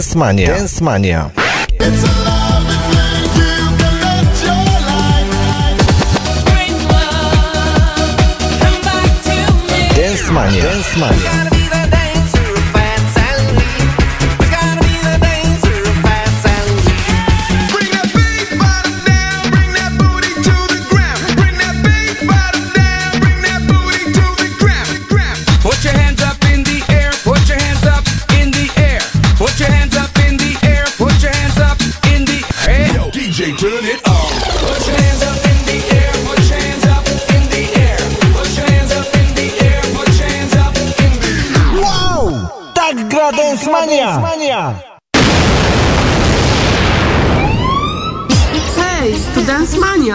Dance Mania. Dance Mania. Dance Mania. Dance Mania.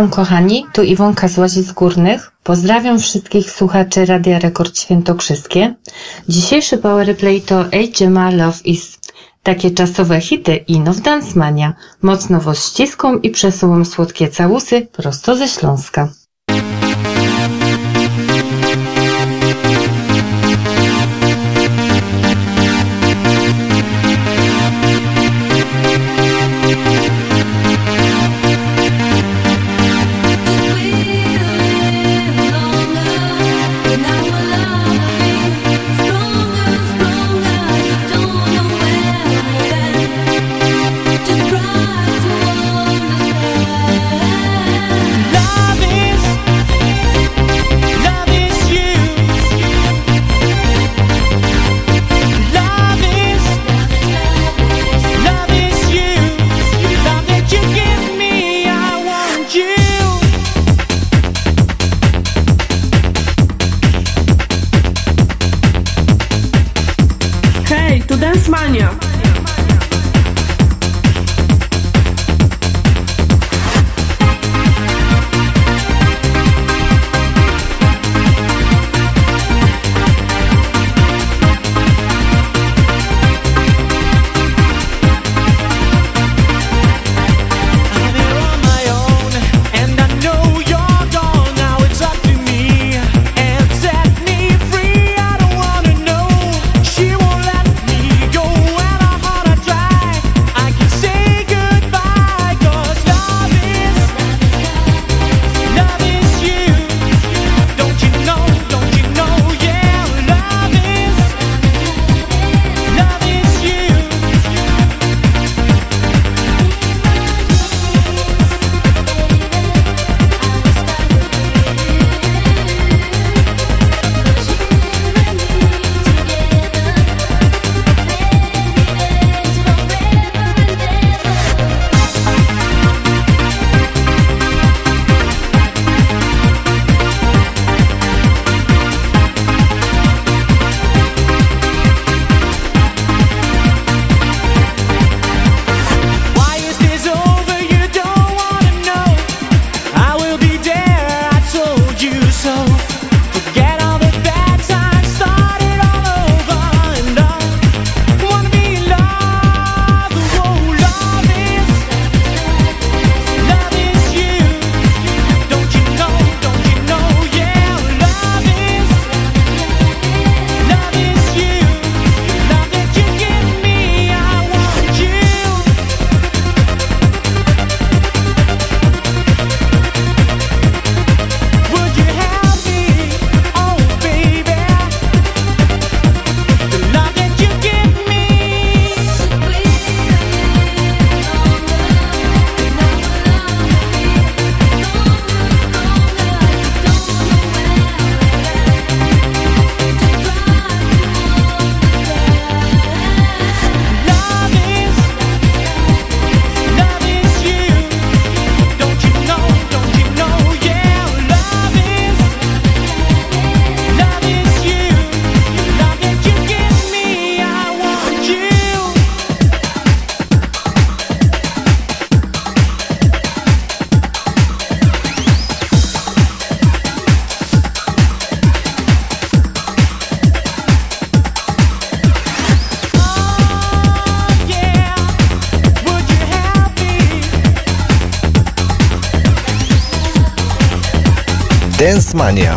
Witam kochani, tu Iwonka z Łazic Górnych. Pozdrawiam wszystkich słuchaczy Radia Rekord Świętokrzyskie. Dzisiejszy Powerplay to HMA Love Is. Takie czasowe hity i Now Dance Mania. Mocno was ściską i przesuwam słodkie całusy prosto ze Śląska. Dance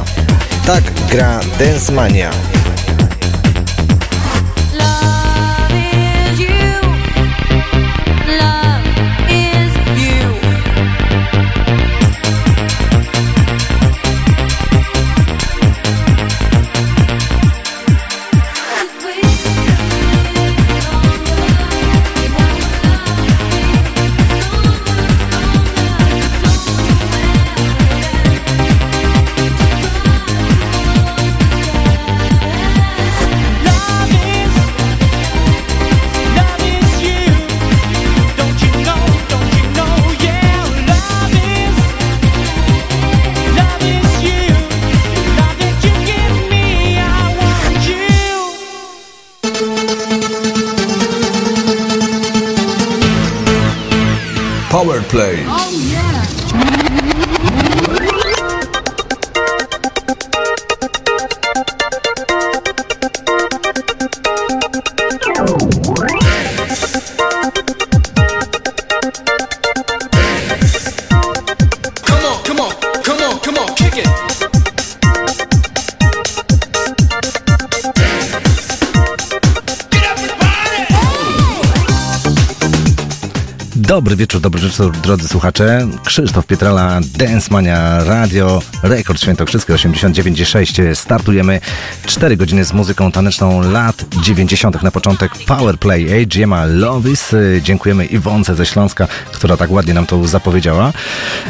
wieczór, drodzy słuchacze. Krzysztof Pietrala, Dance Mania Radio, Rekord Świętokrzyski 89,6. Startujemy 4 godziny z muzyką taneczną lat 90. na początek Powerplay AGM'a Lovis. Dziękujemy Iwonce ze Śląska, która tak ładnie nam to zapowiedziała.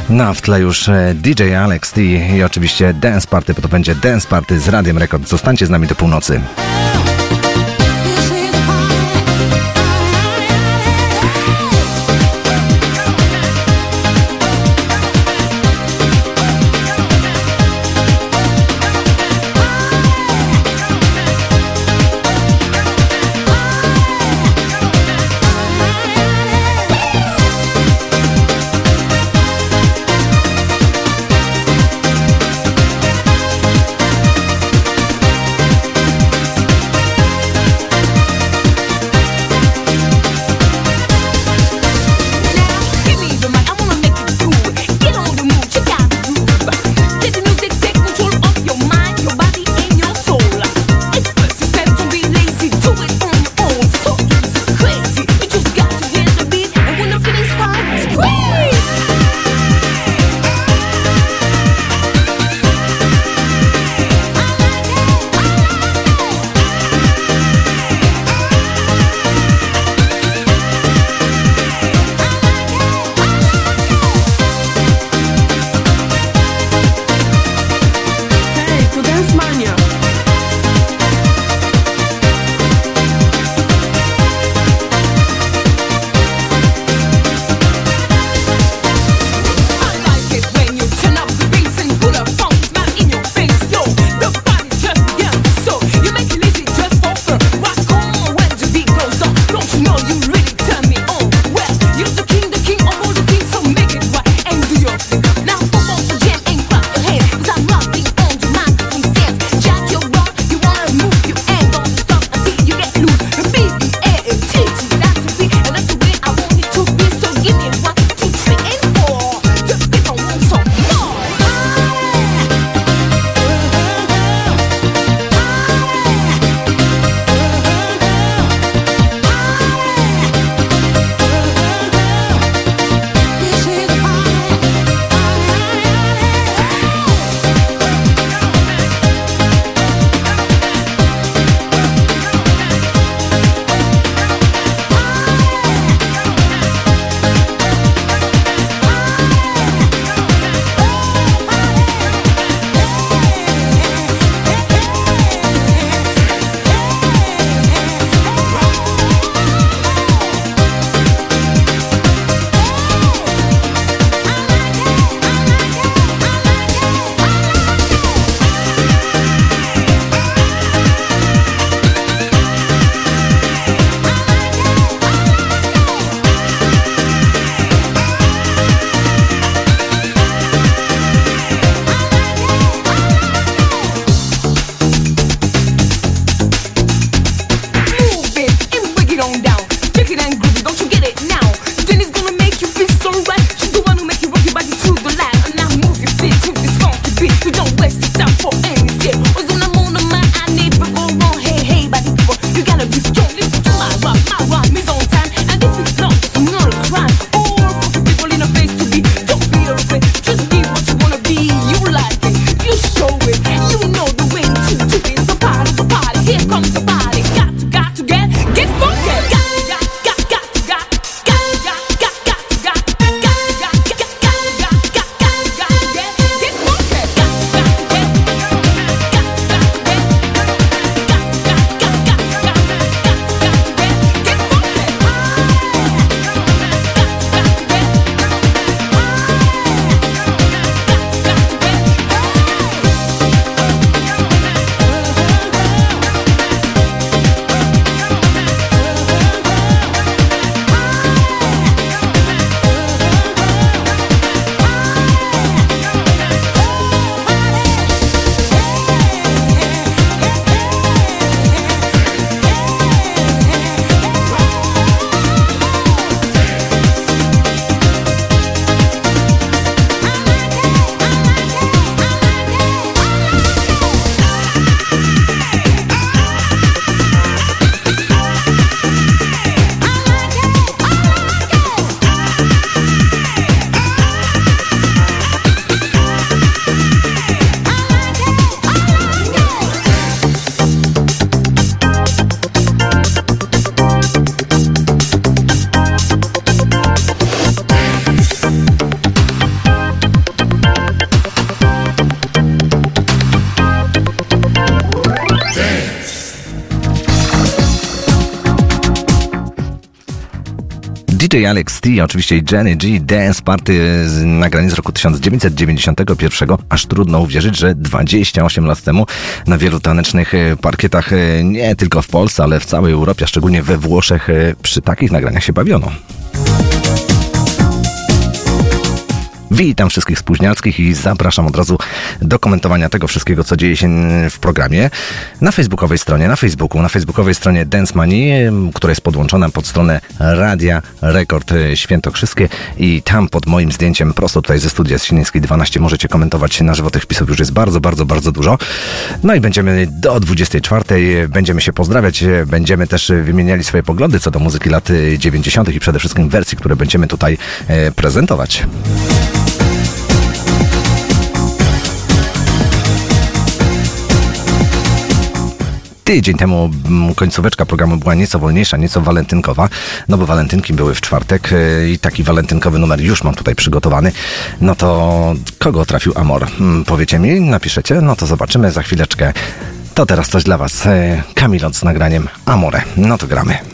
Na w tle już e, DJ Alex T i oczywiście Dance Party, bo to będzie Dance Party z Radiem Rekord. Zostańcie z nami do północy. T, oczywiście Jenny G, Dance Party, nagranie z roku 1991. Aż trudno uwierzyć, że 28 lat temu na wielu tanecznych e, parkietach, e, nie tylko w Polsce, ale w całej Europie, a szczególnie we Włoszech, e, przy takich nagraniach się bawiono. Witam wszystkich spóźnialskich i zapraszam od razu do komentowania tego wszystkiego, co dzieje się w programie na facebookowej stronie, na Facebooku, na facebookowej stronie Dance Money, która jest podłączona pod stronę Radia Rekord Świętokrzyskie i tam pod moim zdjęciem prosto tutaj ze studia z Sinińskiej 12 możecie komentować na żywo. Tych wpisów już jest bardzo, bardzo, bardzo dużo. No i będziemy do 24. Będziemy się pozdrawiać, będziemy też wymieniali swoje poglądy co do muzyki lat e, 90. i przede wszystkim wersji, które będziemy tutaj e, prezentować. Tydzień temu mm, końcóweczka programu była nieco wolniejsza, nieco walentynkowa, no bo walentynki były w czwartek yy, i taki walentynkowy numer już mam tutaj przygotowany. No to kogo trafił Amor? Mm, Powiecie mi, napiszecie, no to zobaczymy za chwileczkę. To teraz coś dla was. yy, Kamilot z nagraniem Amore. No to gramy.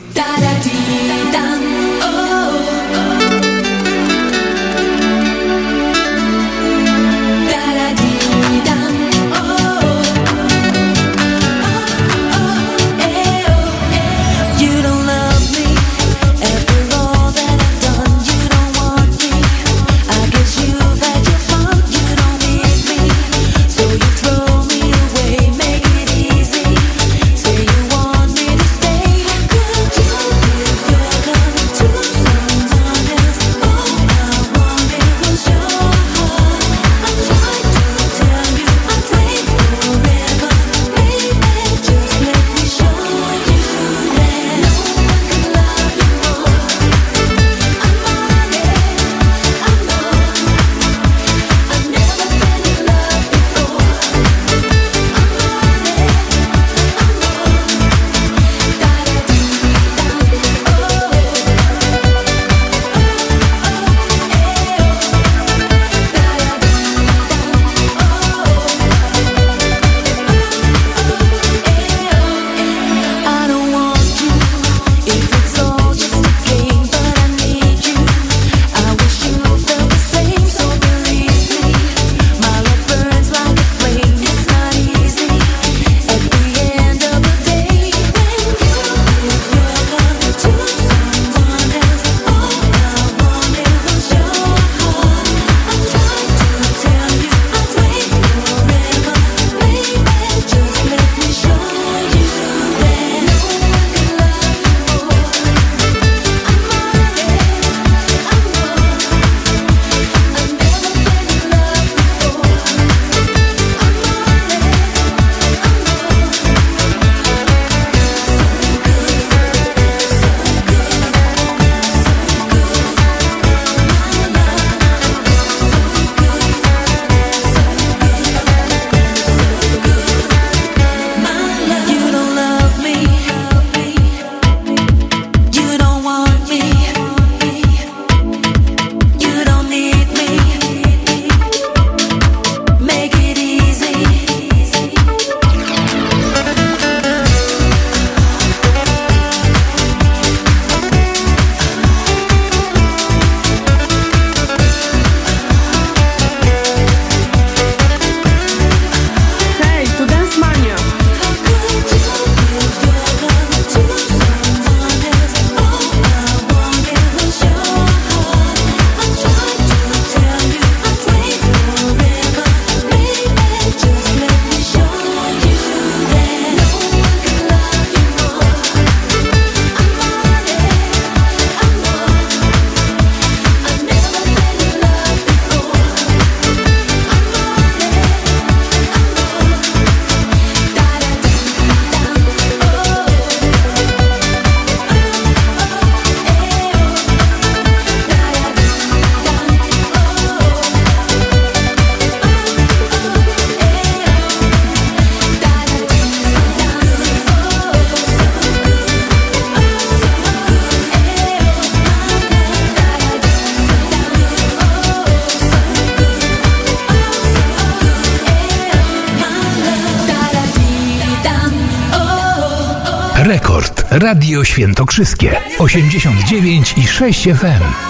Radio Świętokrzyskie 89 i 6 FM.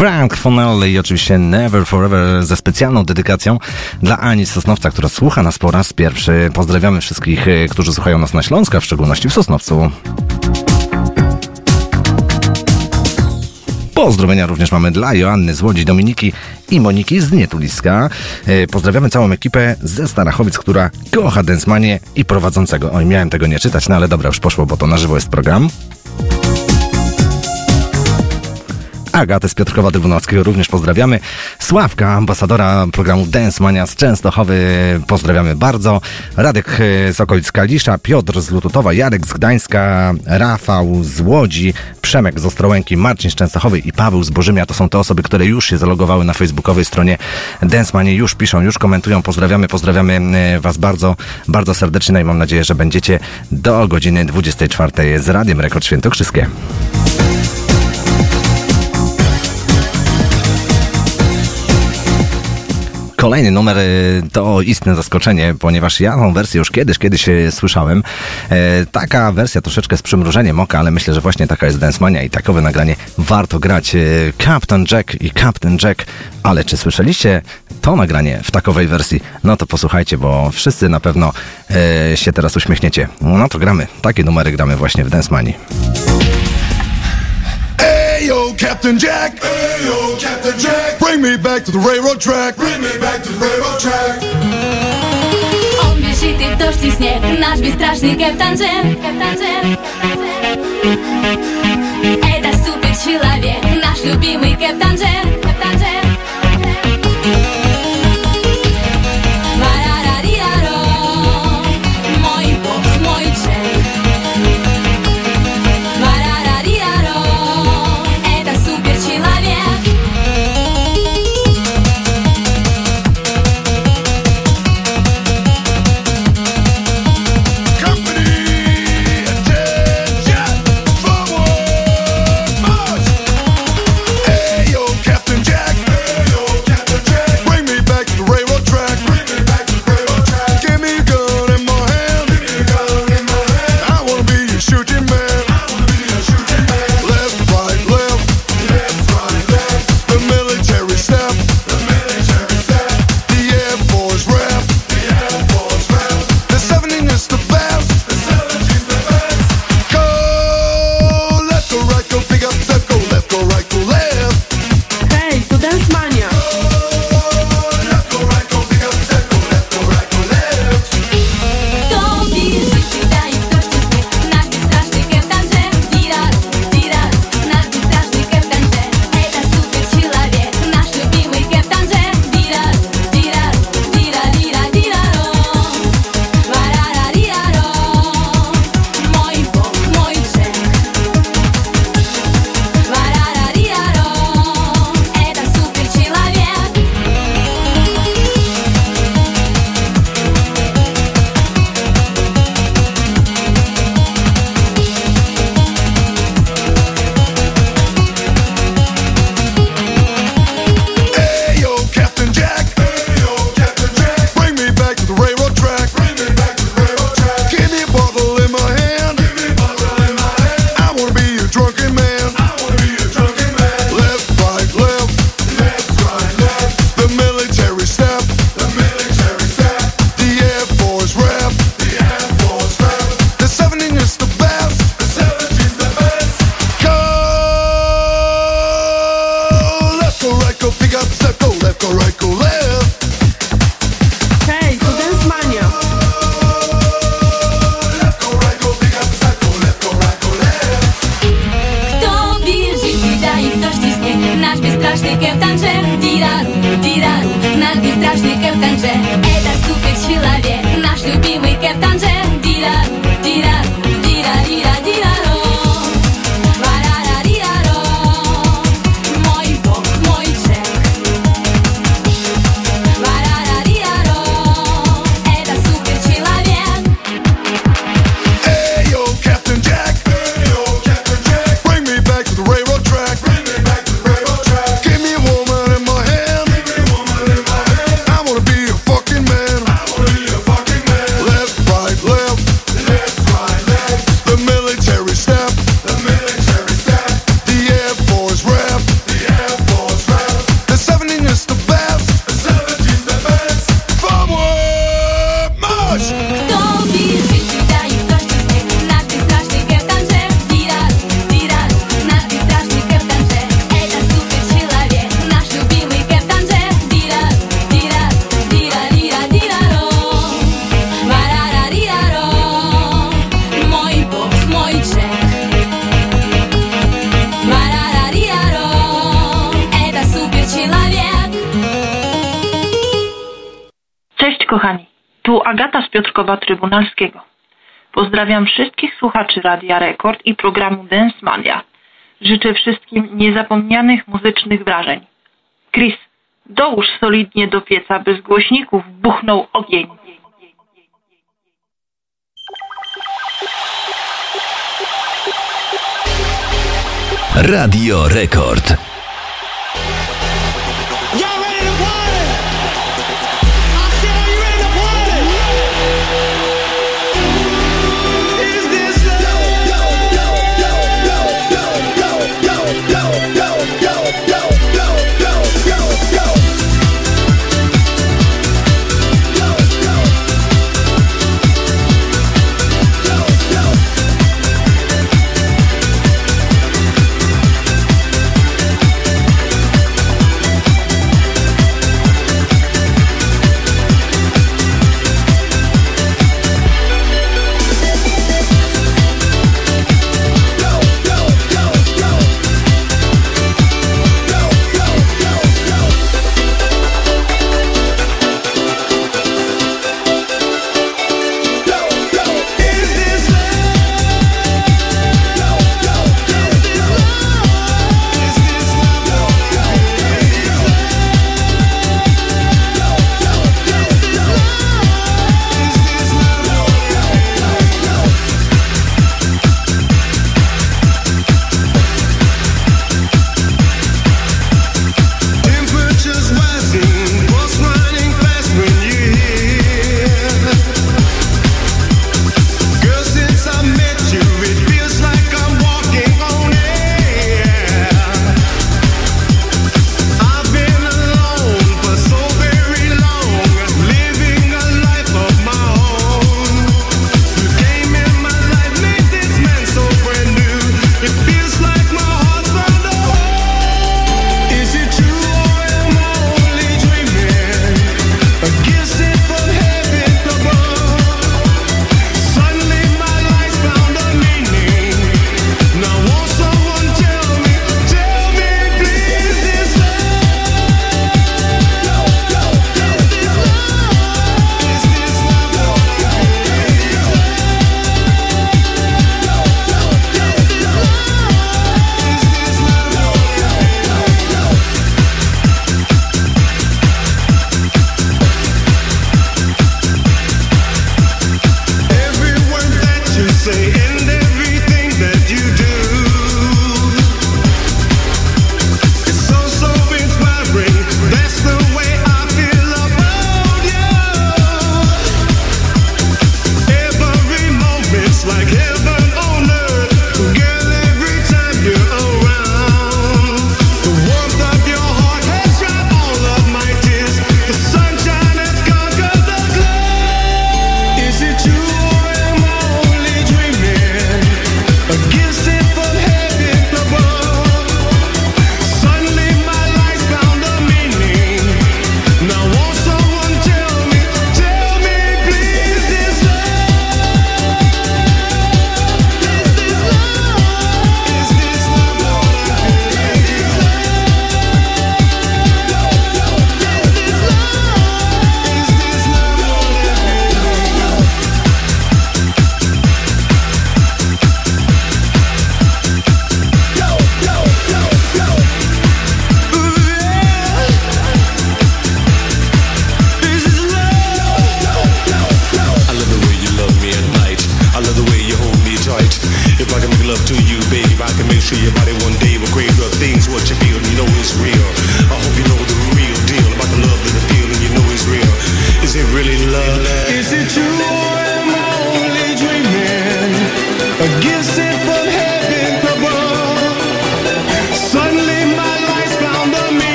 Frank Fonelli i oczywiście Never Forever ze specjalną dedykacją dla Ani Sosnowca, która słucha nas po raz pierwszy. Pozdrawiamy wszystkich, e, którzy słuchają nas na Śląsku, w szczególności w Sosnowcu. Pozdrowienia również mamy dla Joanny z Łodzi, Dominiki i Moniki z Nietuliska. E, Pozdrawiamy całą ekipę ze Starachowic, która kocha Densmanie i prowadzącego. Oj, miałem tego nie czytać, no ale dobra, już poszło, bo to na żywo jest program. Agatę z Piotrkowa Trybunalskiego również pozdrawiamy. Sławka, ambasadora programu Dance Mania z Częstochowy, pozdrawiamy bardzo. Radek e, z okolic Kalisza, Piotr z Lututowa, Jarek z Gdańska, Rafał z Łodzi, Przemek z Ostrołęki, Marcin z Częstochowy i Paweł z Bożymia. To są te osoby, które już się zalogowały na facebookowej stronie Dance Mania, już piszą, już komentują. Pozdrawiamy, pozdrawiamy e, Was bardzo, bardzo serdecznie no i mam nadzieję, że będziecie do godziny 24 z Radiem Rekord Świętokrzyskie. Kolejny numer y, to istne zaskoczenie, ponieważ ja tą wersję już kiedyś, kiedyś y, słyszałem. E, Taka wersja troszeczkę z przymrużeniem oka, ale myślę, że właśnie taka jest Dance Mania i takowe nagranie warto grać. Captain Jack i Captain Jack, ale czy słyszeliście to nagranie w takowej wersji? No to posłuchajcie, bo wszyscy na pewno się teraz uśmiechniecie. No to gramy, takie numery gramy właśnie w Dance Manii. Hey yo, Captain Jack. Hey yo, Captain Jack. Bring me back to the railroad track. Bring me back to the railroad track. Он бежит и в дождь и снег Наш бесстрашный Кэптан Джек Кэптан Джек Это супер человек Наш любимый Кэптан Джек Radia Rekord i programu Dance Mania. Życzę wszystkim niezapomnianych muzycznych wrażeń. Chris, dołóż solidnie do pieca, by z głośników buchnął ogień. Radio Rekord.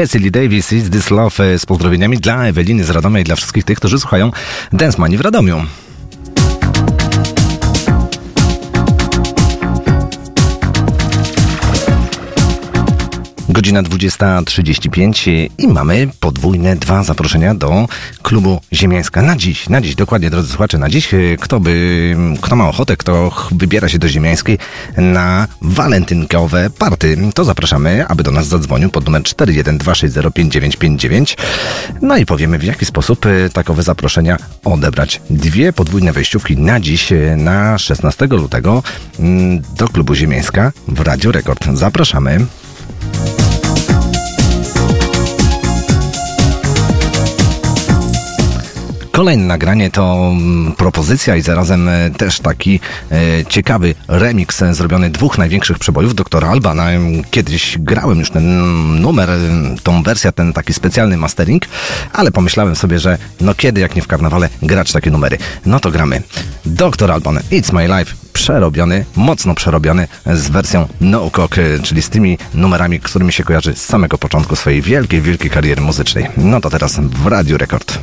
Jessie Davis, Is This Love e, z pozdrowieniami dla Eweliny z Radomia i dla wszystkich tych, którzy słuchają Money w Radomiu. Godzina 20.35 i mamy podwójne dwa zaproszenia do klubu Ziemiańska. Na dziś, na dziś, dokładnie drodzy słuchacze, na dziś, e, kto by, kto ma ochotę, kto wybiera się do Ziemiańskiej na walentynkowe party, to zapraszamy, aby do nas zadzwonił pod numer 412605959. No i powiemy w jaki sposób e, takowe zaproszenia odebrać. Dwie podwójne wejściówki na dziś, e, na 16 lutego mm, do klubu Ziemiańska w Radio Rekord. Zapraszamy. Kolejne nagranie to mm, propozycja i zarazem e, też taki e, ciekawy remix e, zrobiony dwóch największych przebojów doktora Albana. Kiedyś grałem już ten mm, numer, tą wersję, ten taki specjalny mastering, ale pomyślałem sobie, że no kiedy jak nie w karnawale grać takie numery. No to gramy. Doktor Alban, It's My Life, przerobiony, mocno przerobiony z wersją No Cock, czyli z tymi numerami, którymi się kojarzy z samego początku swojej wielkiej, wielkiej kariery muzycznej. No to teraz w Radiu Rekord.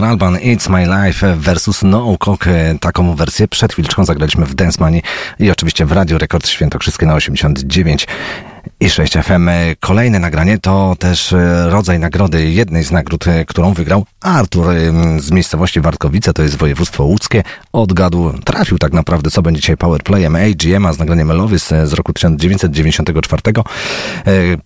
Dr. Alban It's My Life versus No Cock. Taką wersję przed chwileczką zagraliśmy w Dance Money i oczywiście w Radio Rekord Świętokrzyskie na 89 i 6 FM. Kolejne nagranie to też rodzaj nagrody, jednej z nagród, którą wygrał Artur z miejscowości Wartkowice, to jest województwo łódzkie. Odgadł, trafił tak naprawdę, co będzie dzisiaj powerplayem AGM, a z nagraniem Elvis z roku 1994. E,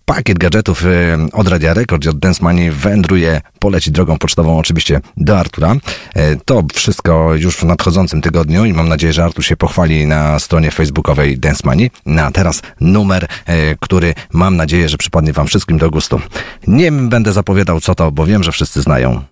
Pakiet gadżetów e, od Radia Rekord i od Dance Money wędruje, poleci drogą pocztową oczywiście do Artura. To wszystko już w nadchodzącym tygodniu i mam nadzieję, że Artur się pochwali na stronie facebookowej Dance Money. No a teraz numer, który mam nadzieję, że przypadnie wam wszystkim do gustu. Nie będę zapowiadał co to, bo wiem, że wszyscy znają.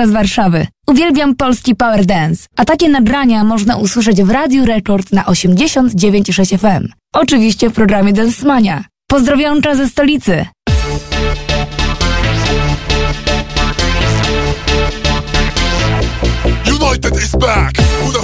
Małgorzata z Warszawy. Uwielbiam polski power dance, a takie nagrania można usłyszeć w Radiu Rekord na 89,6 FM. Oczywiście w programie Dancemania. Pozdrowionka ze stolicy! United is back with a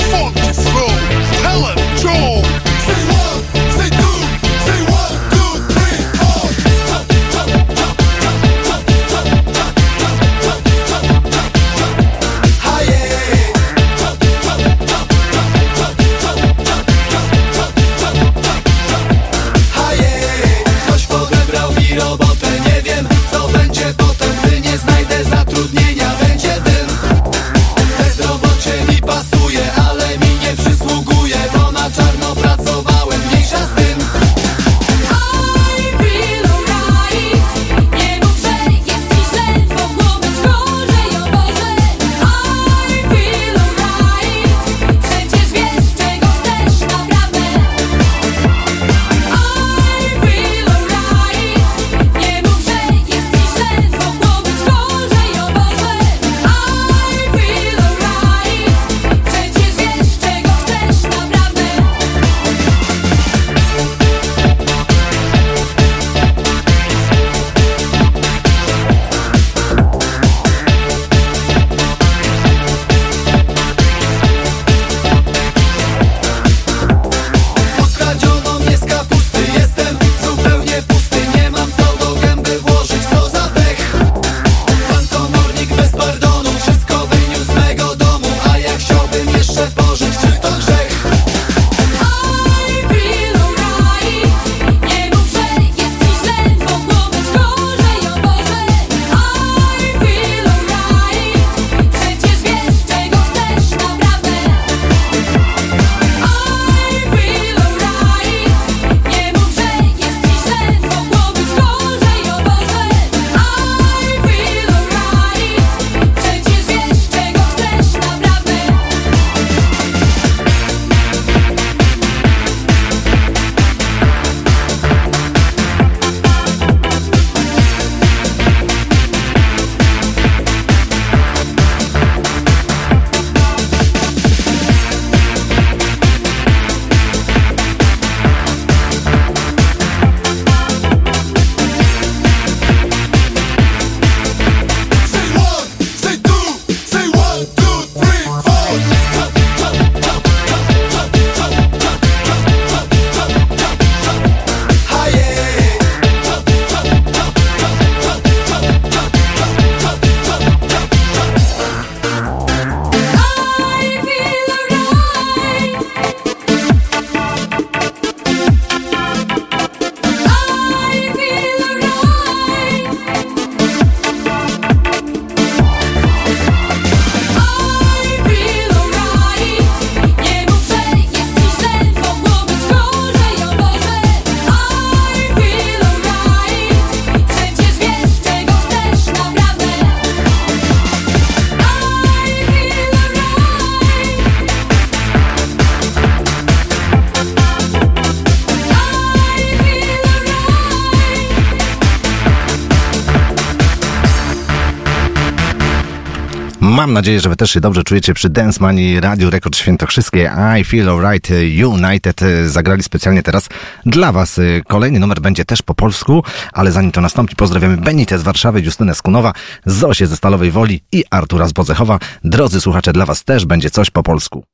nadzieję, że Wy też się dobrze czujecie przy Dance Money Radio Rekord Świętokrzyskie I Feel Alright United. E, zagrali specjalnie teraz dla Was. E, kolejny numer będzie też po polsku, ale zanim to nastąpi, pozdrawiamy Benitę z Warszawy, Justynę Skunowa, Zosię ze Stalowej Woli i Artura z Bodzechowa. Drodzy słuchacze, dla Was też będzie coś po polsku.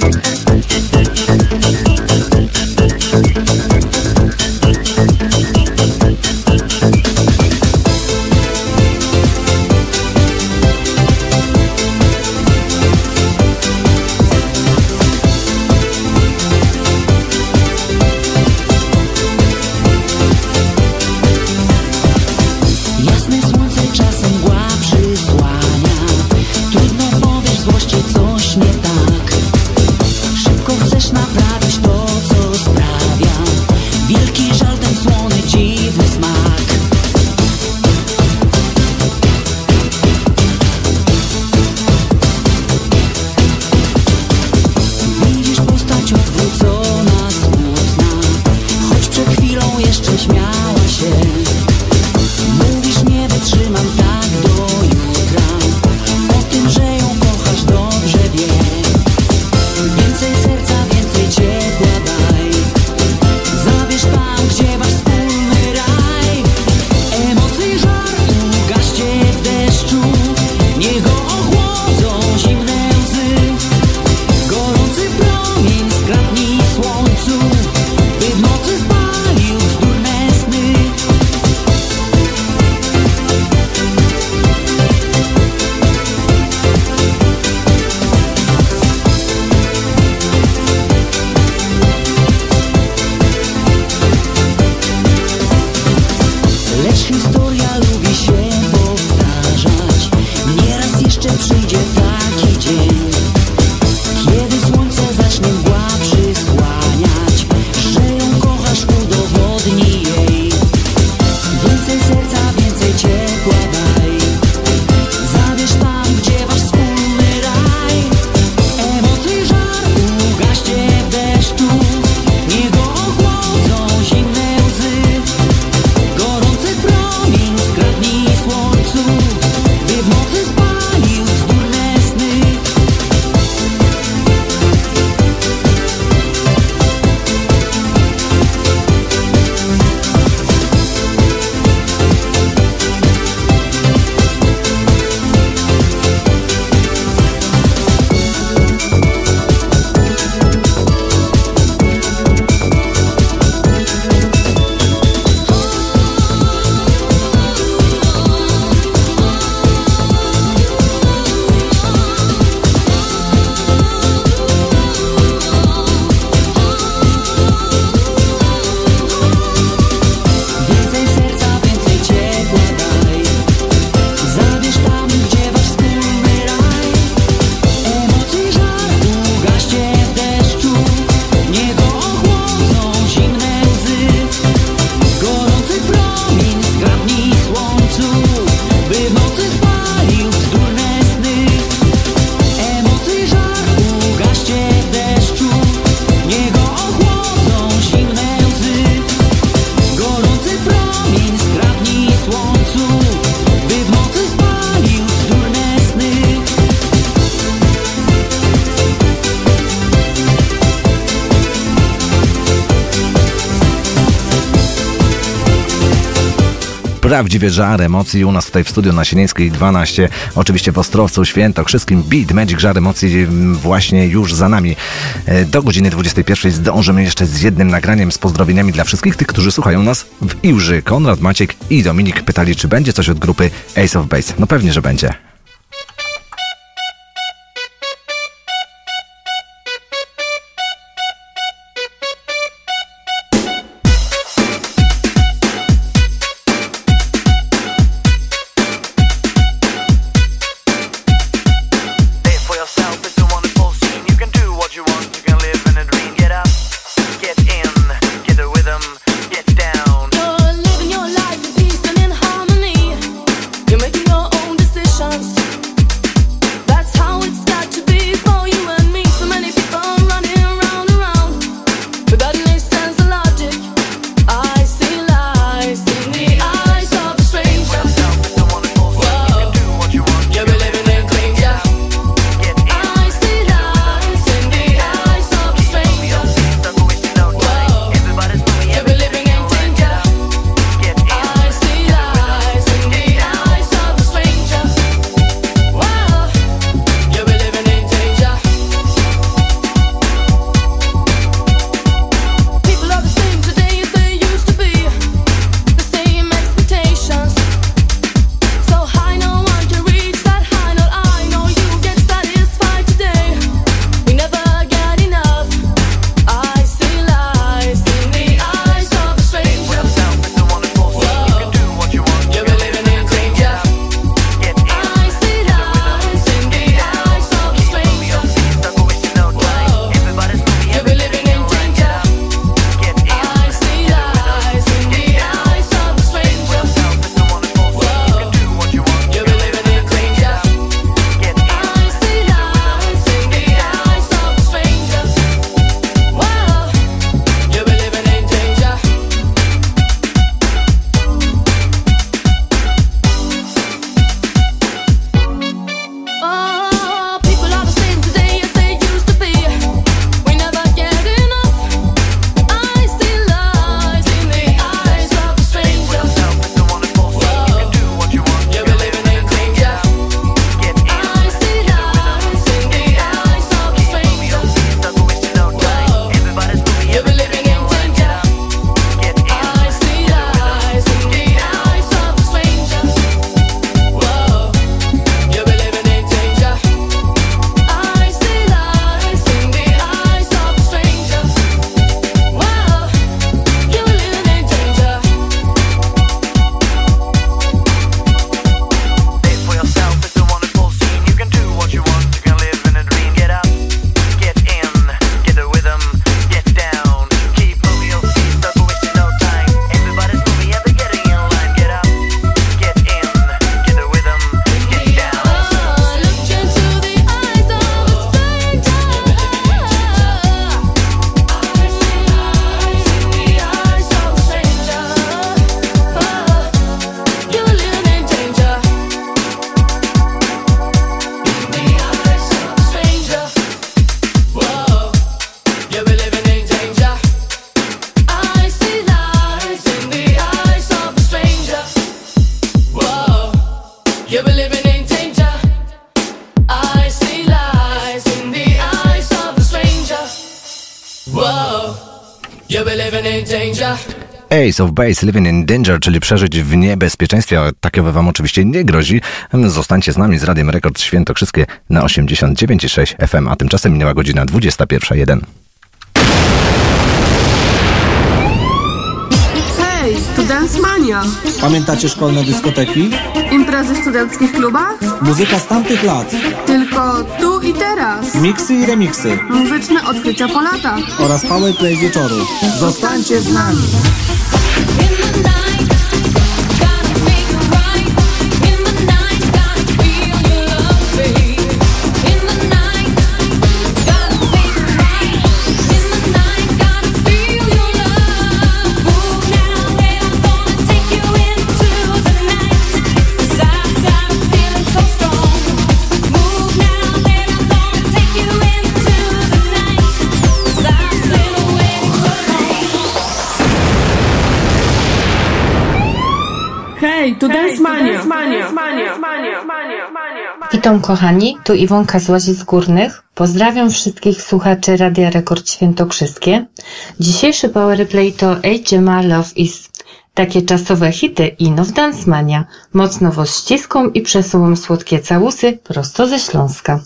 Thank prawdziwy żar emocji u nas tutaj w studiu na Sienińskiej 12, oczywiście w Ostrowcu, Świętokrzyskim, Beat, Magic, żar emocji właśnie już za nami. E, do godziny 21 zdążymy jeszcze z jednym nagraniem z pozdrowieniami dla wszystkich tych, którzy słuchają nas w Iłży. Konrad, Maciek i Dominik pytali, czy będzie coś od grupy Ace of Base. No pewnie, że będzie. Ace of Base, Living in Danger, czyli przeżyć w niebezpieczeństwie, a takiego wam oczywiście nie grozi. Mm, zostańcie z nami z Radiem Rekord Świętokrzyskie na 89,6 FM, a tymczasem minęła godzina 21.01. Hej, to Dance Mania. Pamiętacie szkolne dyskoteki? Imprezy w studenckich klubach? Muzyka z tamtych lat. Tylko tu i teraz. Miksy i remiksy. Muzyczne odkrycia po latach. Oraz powerplay wieczoru. Zostańcie z nami. Witam kochani, tu Iwonka z Łazic Górnych. Pozdrawiam wszystkich słuchaczy Radia Rekord Świętokrzyskie. Dzisiejszy powerplay to Ejdziema Love Is. Takie czasowe hity i Now Dance Mania. Mocno was i przesuwam słodkie całusy prosto ze Śląska.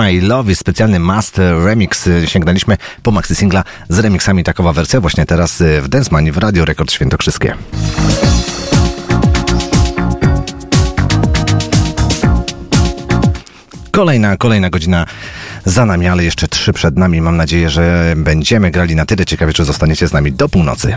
AGMI i Love jest specjalny master remix. Sięgnęliśmy po maxi singla z remixami. Takowa wersja właśnie teraz y, w Dance Money w Radio Rekord Świętokrzyskie. Kolejna, kolejna godzina za nami, ale jeszcze trzy przed nami. Mam nadzieję, że będziemy grali na tyle ciekawie, czy zostaniecie z nami do północy.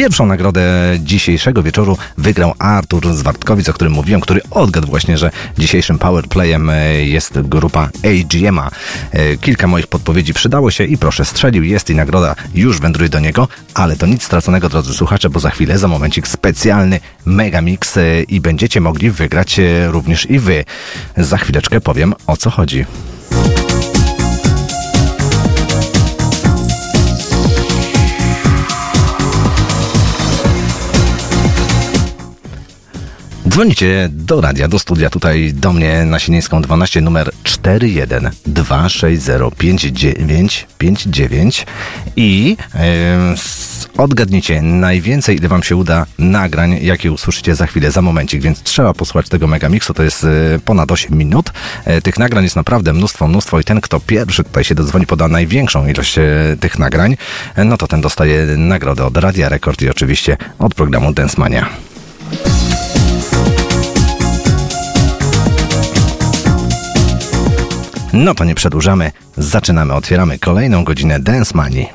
Pierwszą nagrodę dzisiejszego wieczoru wygrał Artur Zwartkowic, o którym mówiłem, który odgadł właśnie, że dzisiejszym powerplayem e, jest grupa AGMA. E, Kilka moich podpowiedzi przydało się i proszę, strzelił, jest i nagroda już wędruje do niego, ale to nic straconego, drodzy słuchacze, bo za chwilę, za momencik specjalny megamix e, i będziecie mogli wygrać również i wy. Za chwileczkę powiem o co chodzi. Dzwonicie do radia, do studia, tutaj do mnie na Sienińską 12, numer 412605959 i e, s- odgadnijcie najwięcej, ile wam się uda nagrań, jakie usłyszycie za chwilę, za momencik, więc trzeba posłuchać tego megamixu, to jest e, ponad 8 minut. E, tych nagrań jest naprawdę mnóstwo, mnóstwo i ten, kto pierwszy tutaj się dodzwoni, poda największą ilość e, tych nagrań, no to ten dostaje nagrodę od Radia Rekord i oczywiście od programu Dance No to nie przedłużamy, zaczynamy, otwieramy kolejną godzinę Dance Money.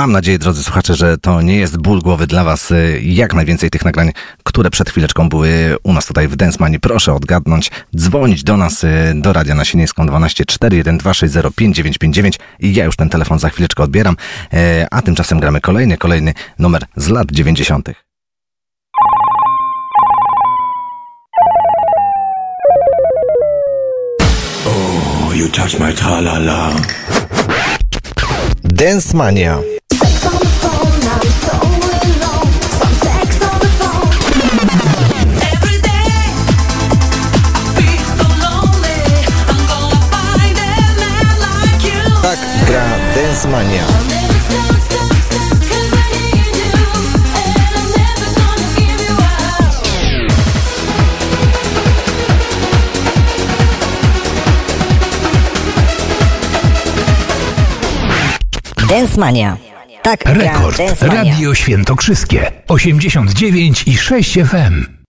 Mam nadzieję, drodzy słuchacze, że to nie jest ból głowy dla Was. Y, jak najwięcej tych nagrań, które przed chwileczką były u nas tutaj w Densmanie, proszę odgadnąć, dzwonić do nas, y, do Radia na Sienieńską 12 412 i ja już ten telefon za chwileczkę odbieram, y, a tymczasem gramy kolejny, kolejny numer z lat 90. Oh, you touch my. Dance Mania. Mania. Tak, Rekord. Dance Radio Świętokrzyskie. 89 i 6 FM.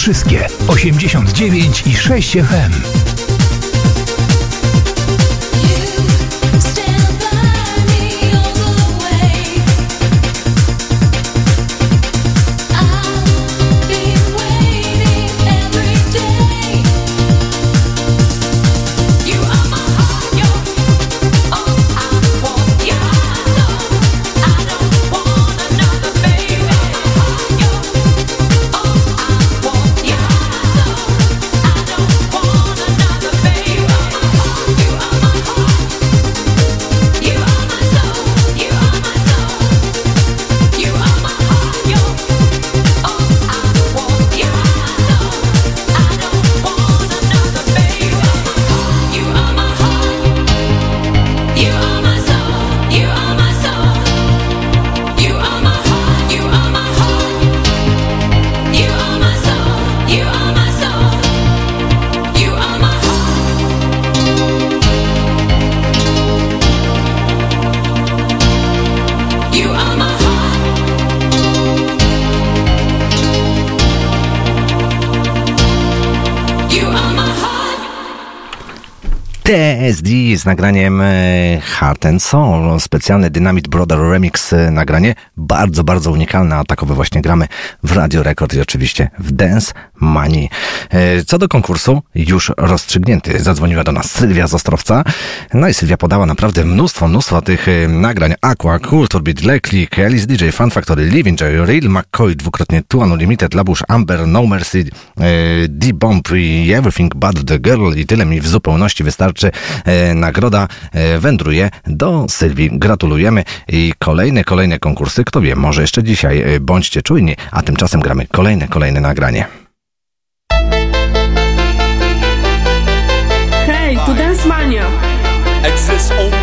Wałbrzyskie 89 i 6 FM. Nagraniem e, Heart and Soul. Specjalny Dynamite Brother Remix e, nagranie. Bardzo, bardzo unikalne, a takowe właśnie gramy w Radio Record i oczywiście w Dance Money. E, Co do konkursu, już rozstrzygnięty. Zadzwoniła do nas Sylwia z Ostrowca. No i Sylwia podała naprawdę mnóstwo, mnóstwo tych e, nagrań. Aqua, Culture Beat, Leklik, DJ, Fun Factory, Living Joy, Real McCoy, dwukrotnie Two Unlimited, Labush, Amber, No Mercy, e, D-Bomb i Everything But The Girl i tyle mi w zupełności wystarczy. Nagroda wędruje do Sylwii. Gratulujemy i kolejne, kolejne konkursy. Kto wie, może jeszcze dzisiaj. Bądźcie czujni, a tymczasem gramy kolejne, kolejne nagranie. Hej, tu Dance Mania. exists only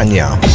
Dance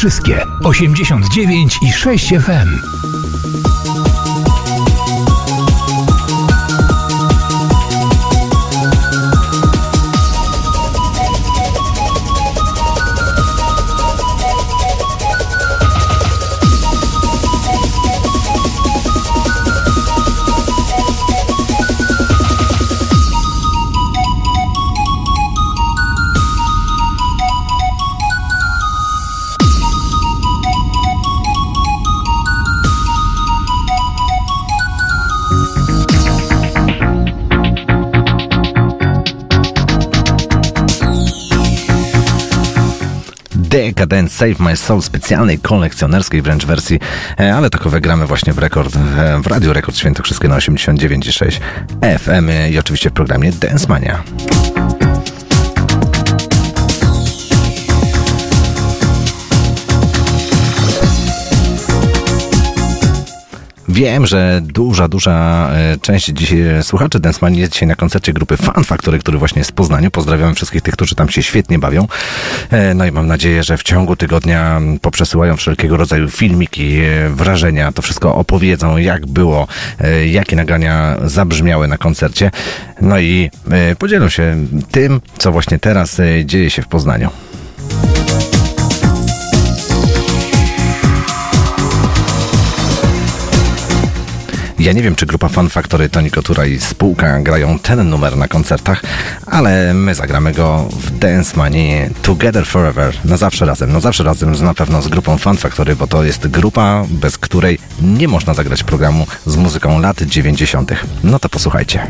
Świętokrzyskie 89 i 6 FM. Decadence Save My Soul, specjalnej, kolekcjonerskiej wręcz wersji, e, ale takowe gramy właśnie w rekord, e, w Radiu Rekord Świętokrzyskie na 89,6 FM i oczywiście w programie Dance Mania. Wiem, że duża, duża e, część dzisiaj słuchaczy Densmani jest dzisiaj na koncercie grupy Fan Factory, który właśnie jest w Poznaniu. Pozdrawiam wszystkich tych, którzy tam się świetnie bawią. E, No i mam nadzieję, że w ciągu tygodnia poprzesyłają wszelkiego rodzaju filmiki, e, wrażenia, to wszystko opowiedzą, jak było, e, jakie nagrania zabrzmiały na koncercie. No i e, podzielą się tym, co właśnie teraz e, dzieje się w Poznaniu. Ja nie wiem, czy grupa Fan Factory, Toni Kotura i spółka grają ten numer na koncertach, ale my zagramy go w Dance Money Together Forever, na zawsze razem. Na zawsze razem z, na pewno z grupą Fan Factory, bo to jest grupa, bez której nie można zagrać programu z muzyką lat 90. No to posłuchajcie.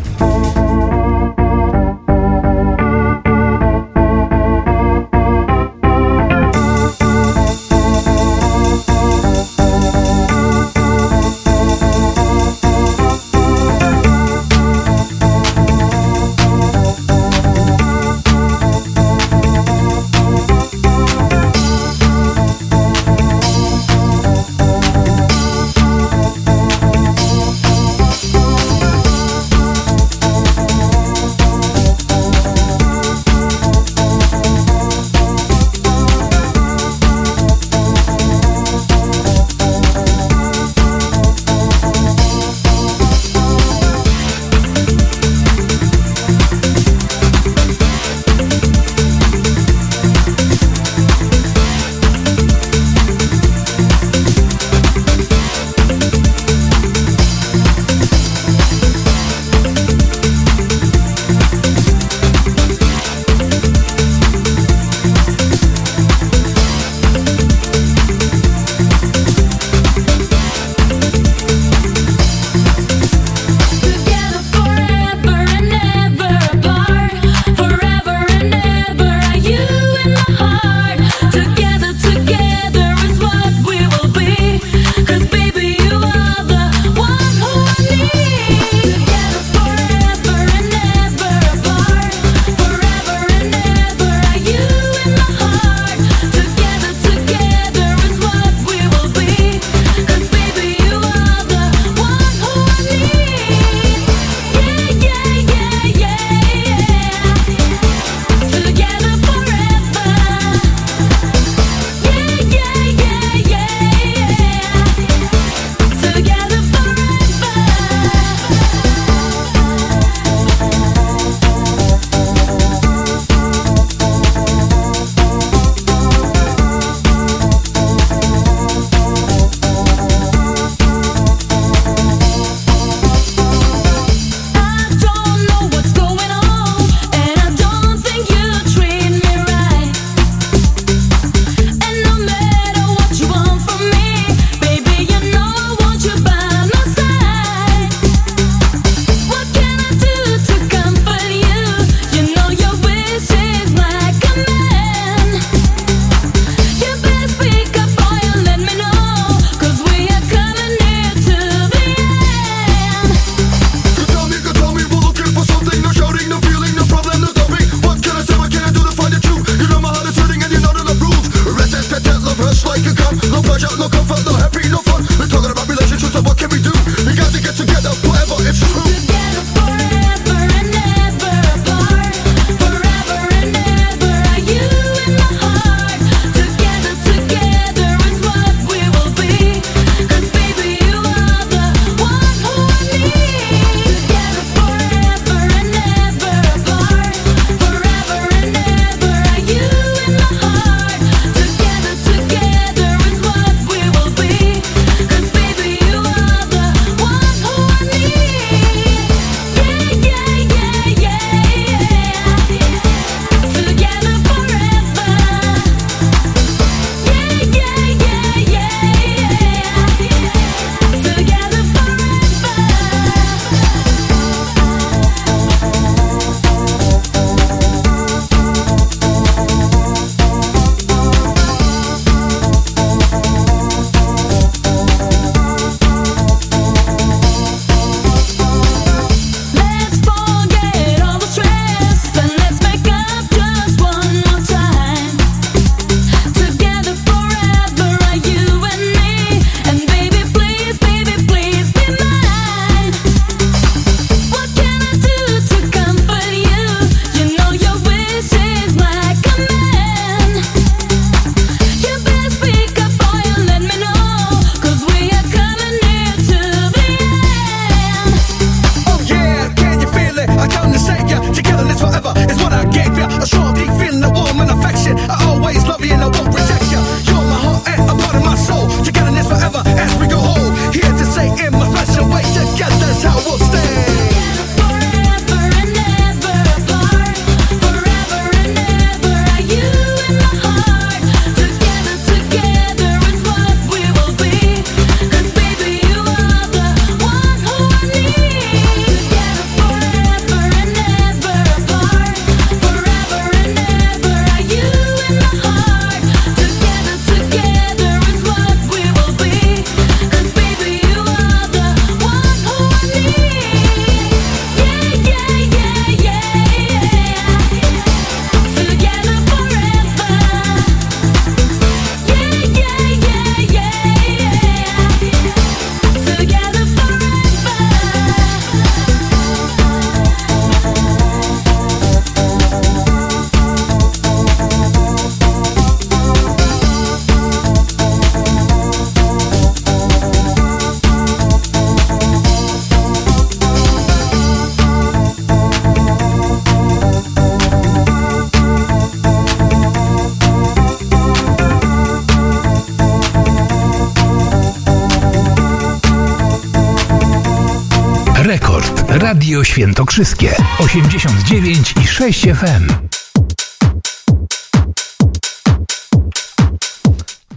Radio Świętokrzyskie 89 i 6 FM.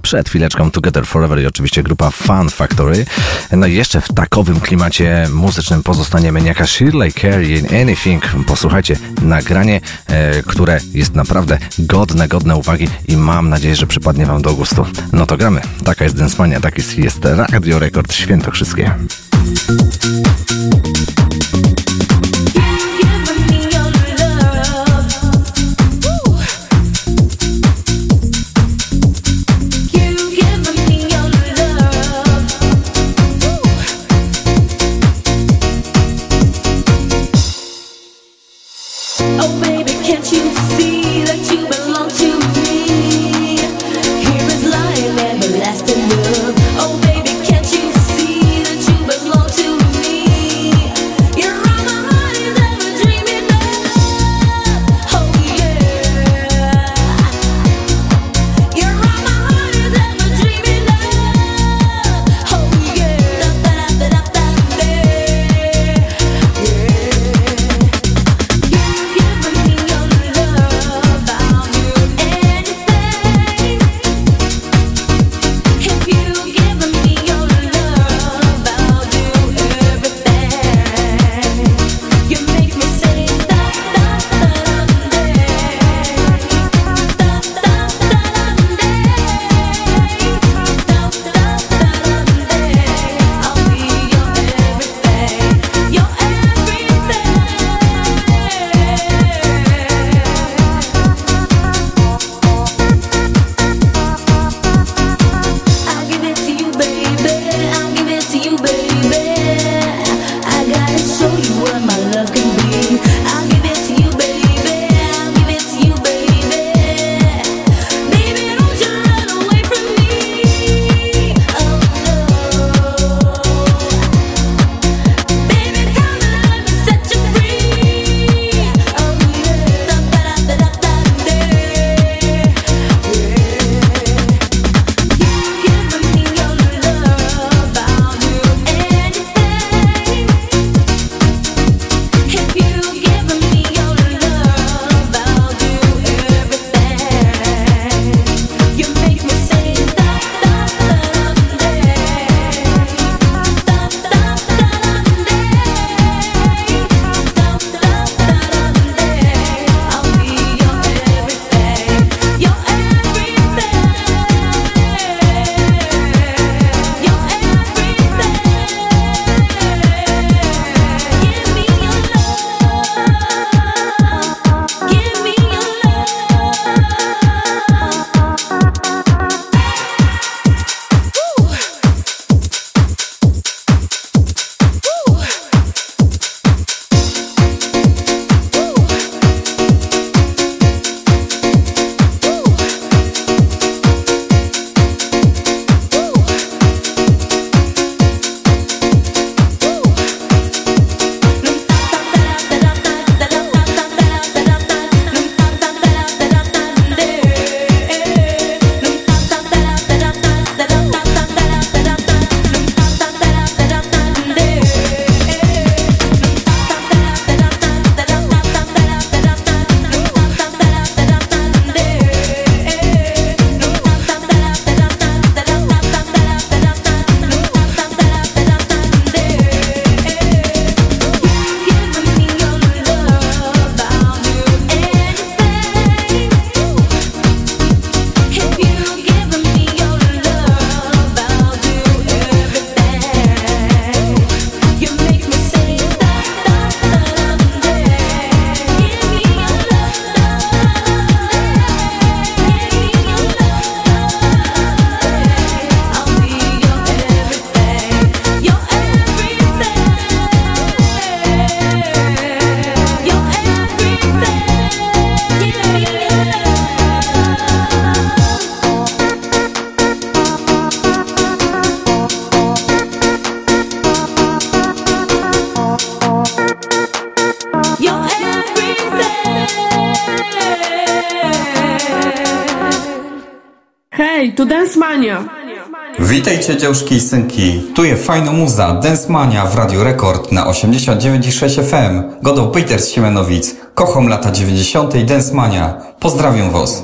Przed chwileczką Together Forever i oczywiście grupa Fun Factory. No i jeszcze w takowym klimacie muzycznym pozostaniemy jaka Shirley Carey in Anything. Posłuchajcie nagranie, e, które jest naprawdę godne, godne uwagi i mam nadzieję, że przypadnie Wam do gustu. No to gramy. Taka jest Densmania, tak jest, jest Radio Rekord Świętokrzyskie. Thank Tadeuszki i Synki. Tu jest fajna muza, Densmania w Radio Rekord na 89,6 FM. Godał Peters Siemenowic. Kocham lata 90. Densmania. Pozdrawiam Was.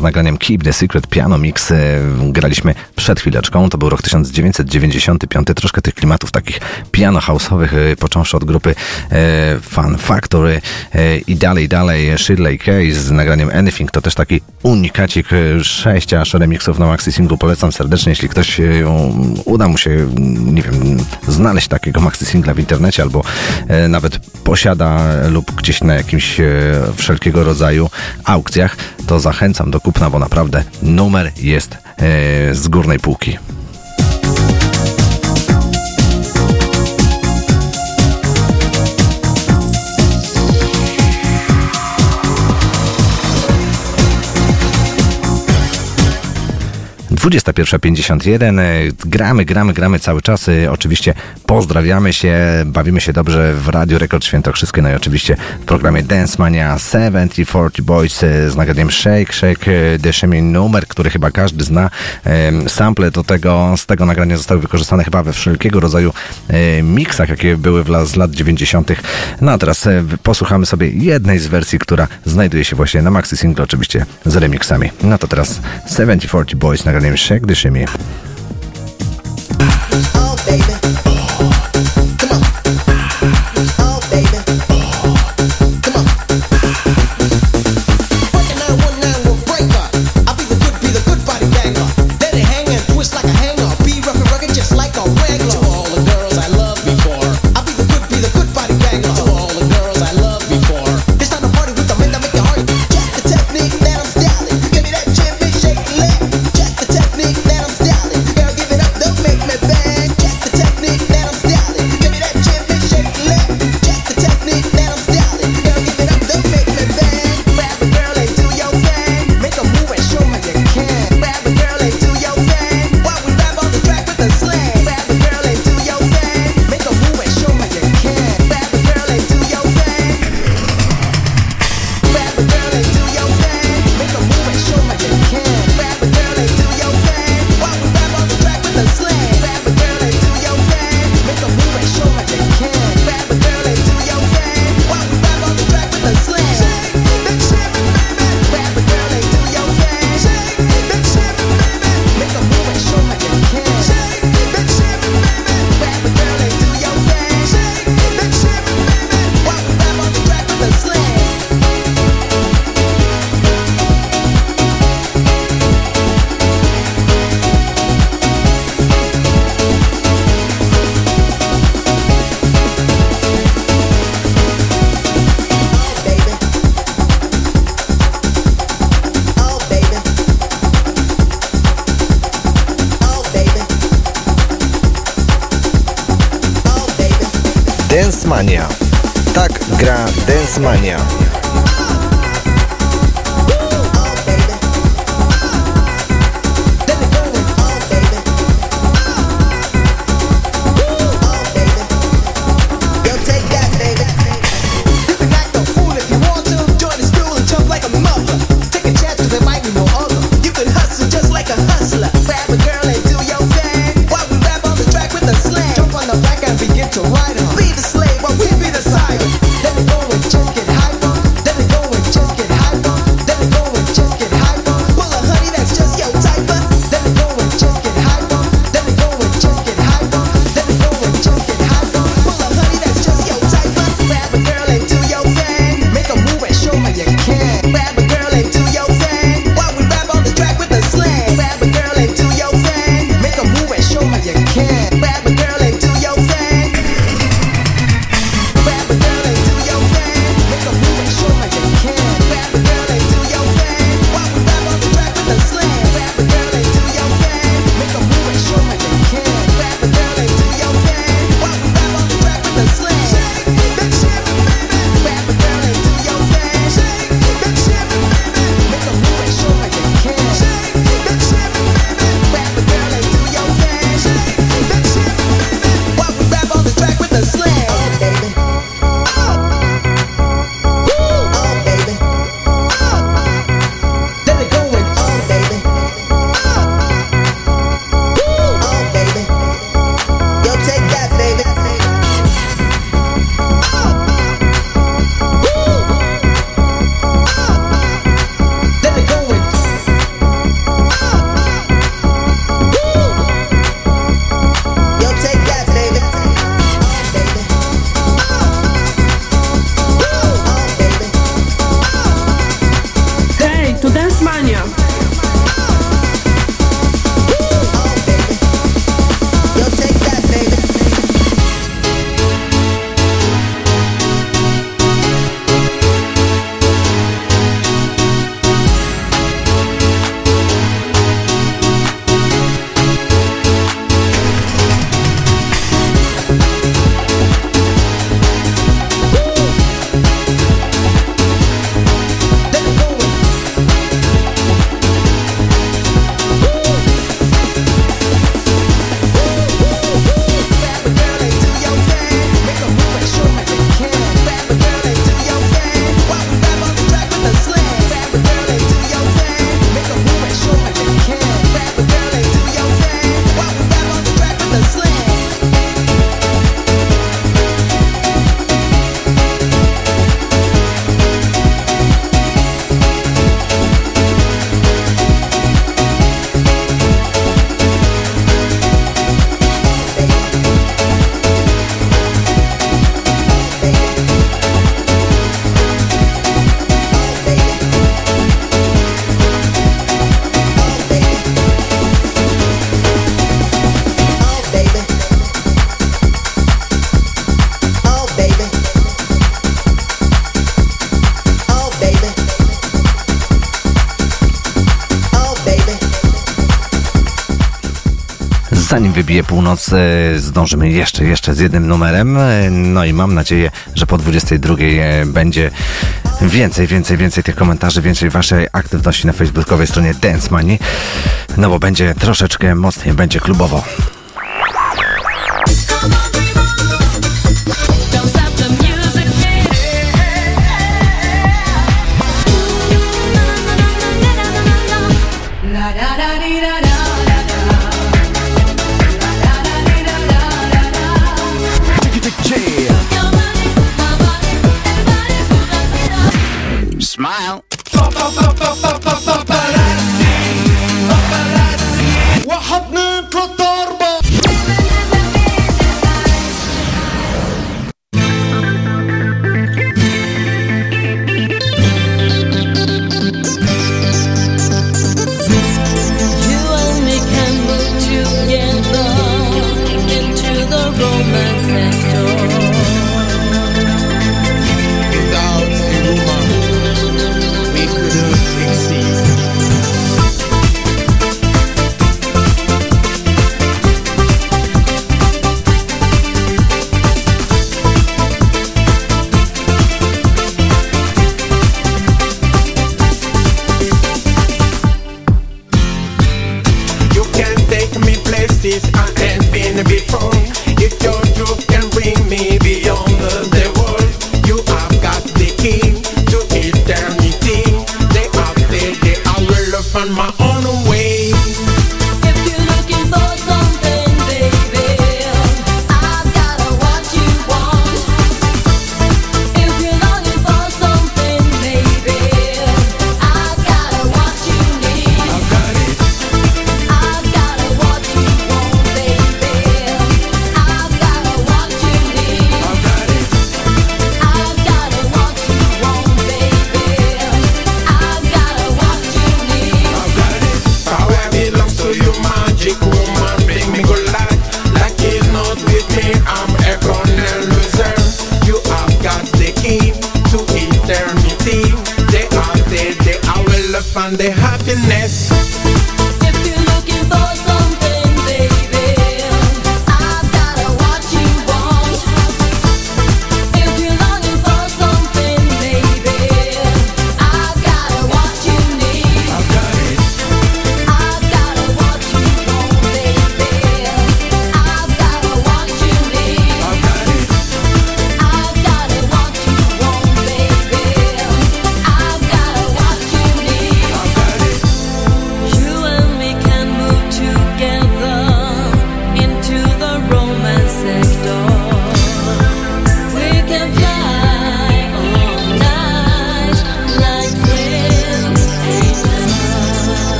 z nagraniem Keep the Secret Piano Mix e, graliśmy przed chwileczką. To był rok 1995. Troszkę tych klimatów takich piano house'owych, e, począwszy od grupy e, Fun Factory i dalej, dalej Shirley Case z nagraniem Anything. To też taki unikacik 6 aż remixów na maxi singlu. Polecam serdecznie, jeśli ktoś uda mu się, nie wiem, znaleźć takiego maxi singla w internecie albo nawet posiada lub gdzieś na jakimś wszelkiego rodzaju aukcjach, to zachęcam do kupna, bo naprawdę numer jest e, z górnej półki. Dwudziesta 21.51. Gramy, gramy, gramy cały czas. E, oczywiście pozdrawiamy się, bawimy się dobrze w Radio Rekord Świętokrzyskie, no i oczywiście w programie Dance Mania 7040 Boys y, z nagraniem Shake, Shake, Deszemi numer, który chyba każdy zna. Sample do tego, z tego nagrania zostały wykorzystane chyba we wszelkiego rodzaju y, miksach, jakie były z lat 90. No a teraz y, posłuchamy sobie jednej z wersji, która znajduje się właśnie na maxi single, oczywiście z remixami. No to teraz 7040 Boys nagraniem Shake Deszemi. Dance Radio Północ zdążymy jeszcze, jeszcze z jednym numerem. No i mam nadzieję, że po 22 e, będzie więcej, więcej, więcej tych komentarzy, więcej waszej aktywności na facebookowej stronie Dance Money. No bo będzie troszeczkę mocniej, będzie klubowo.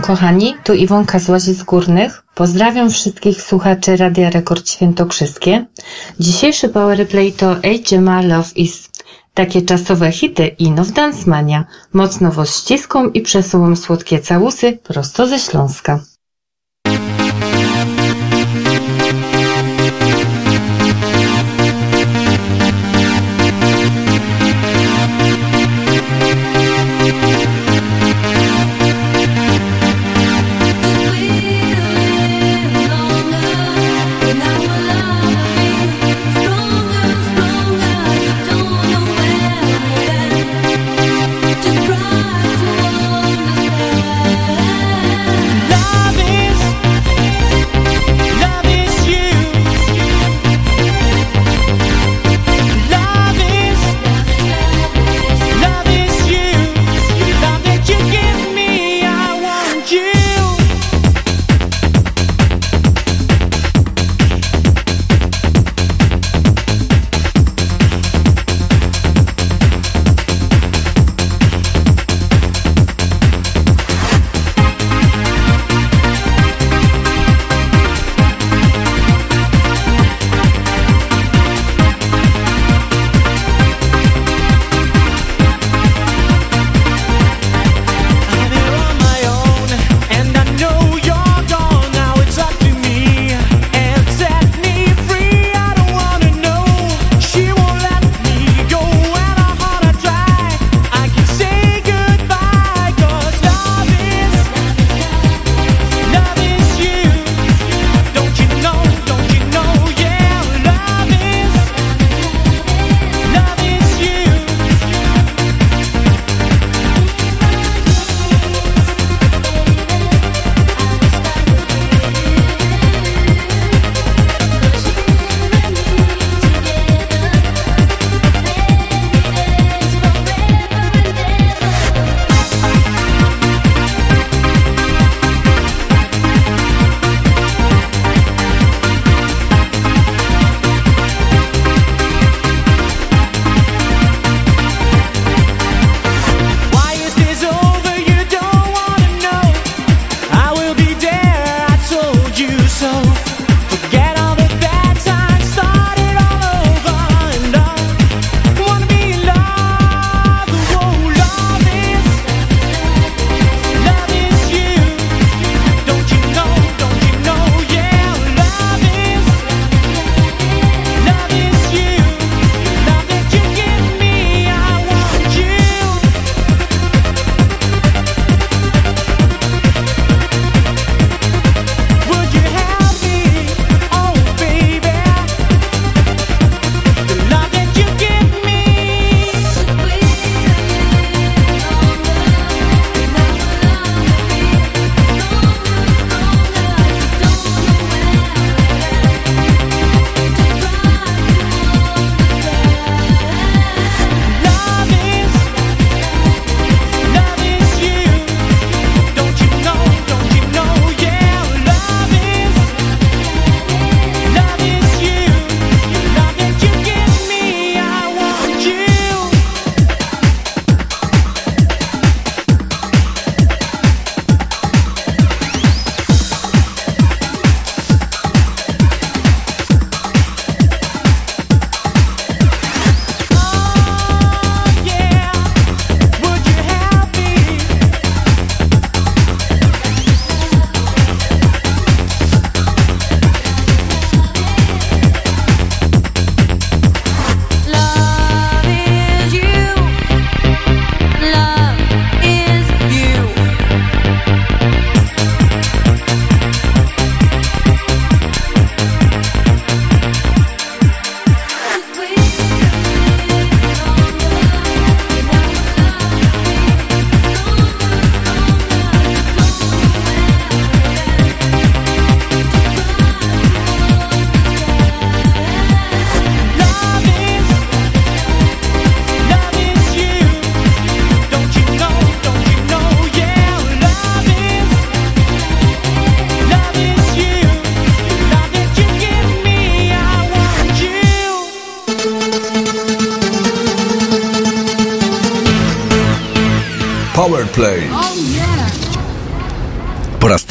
kochani, tu Iwonka z Łazic Górnych. Pozdrawiam wszystkich słuchaczy Radia Rekord Świętokrzyskie. Dzisiejszy Power Replay to HMA Love Is. Takie czasowe hity i now dance mania, mocno woz ściską i przesuwą słodkie całusy prosto ze Śląska.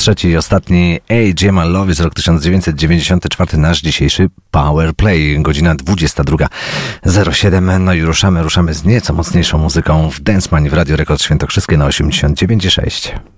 Trzeci i ostatni A.J. Mallowy z rok 1994, nasz dzisiejszy Power Play, godzina 22.07. No i ruszamy, ruszamy z nieco mocniejszą muzyką w Dance Money w Radio Rekord Świętokrzyskie na 89,6.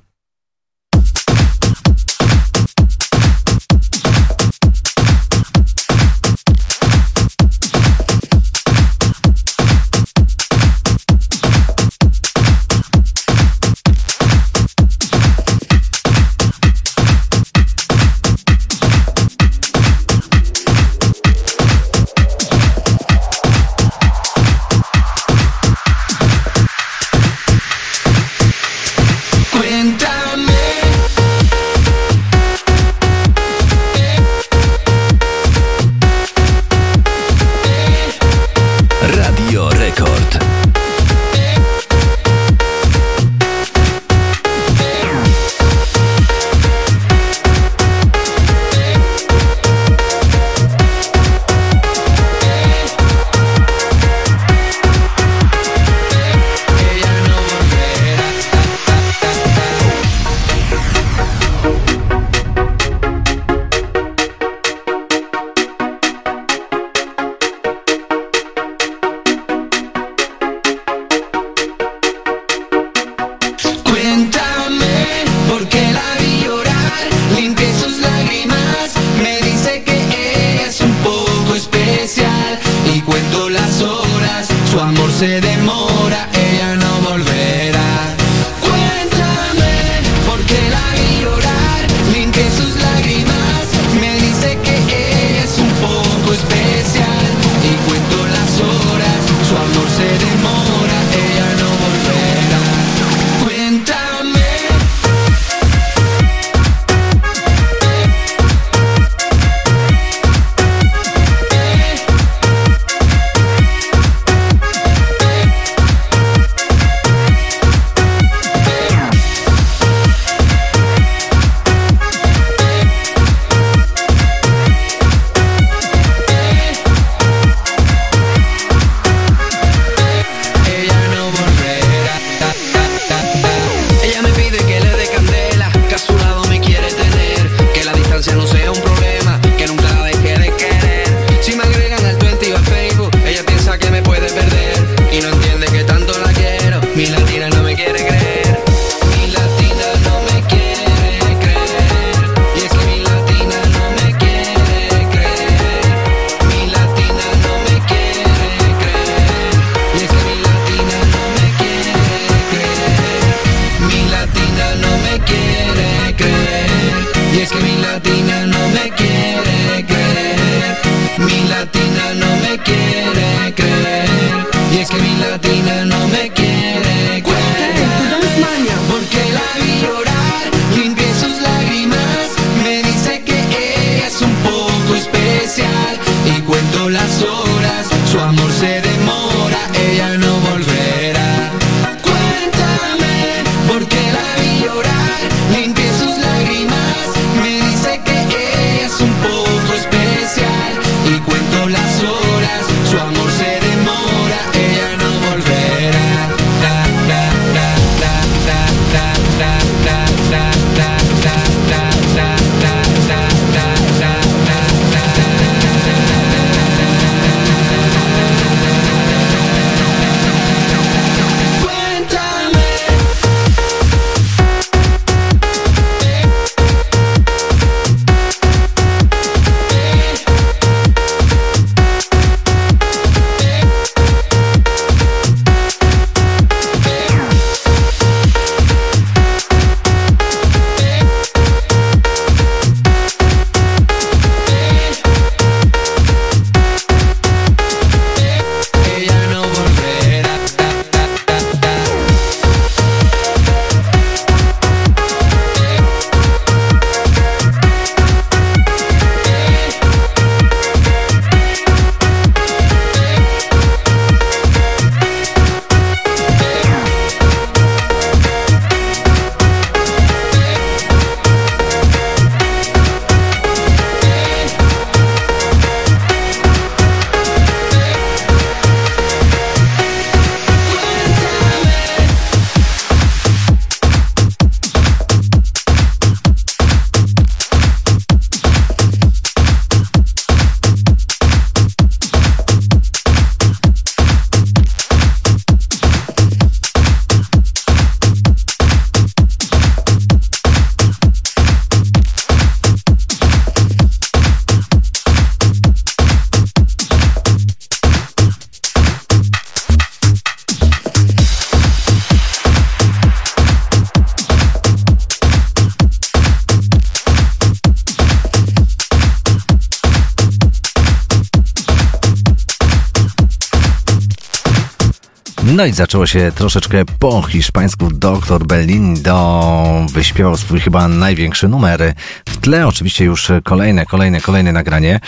No i zaczęło się troszeczkę po hiszpańsku. Doktor Bellindo wyśpiewał swój chyba największy numer. W tle oczywiście już kolejne, kolejne, kolejne nagranie.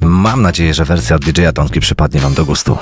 Mam nadzieję, że wersja DJ-a Tonki przypadnie Wam do gustu.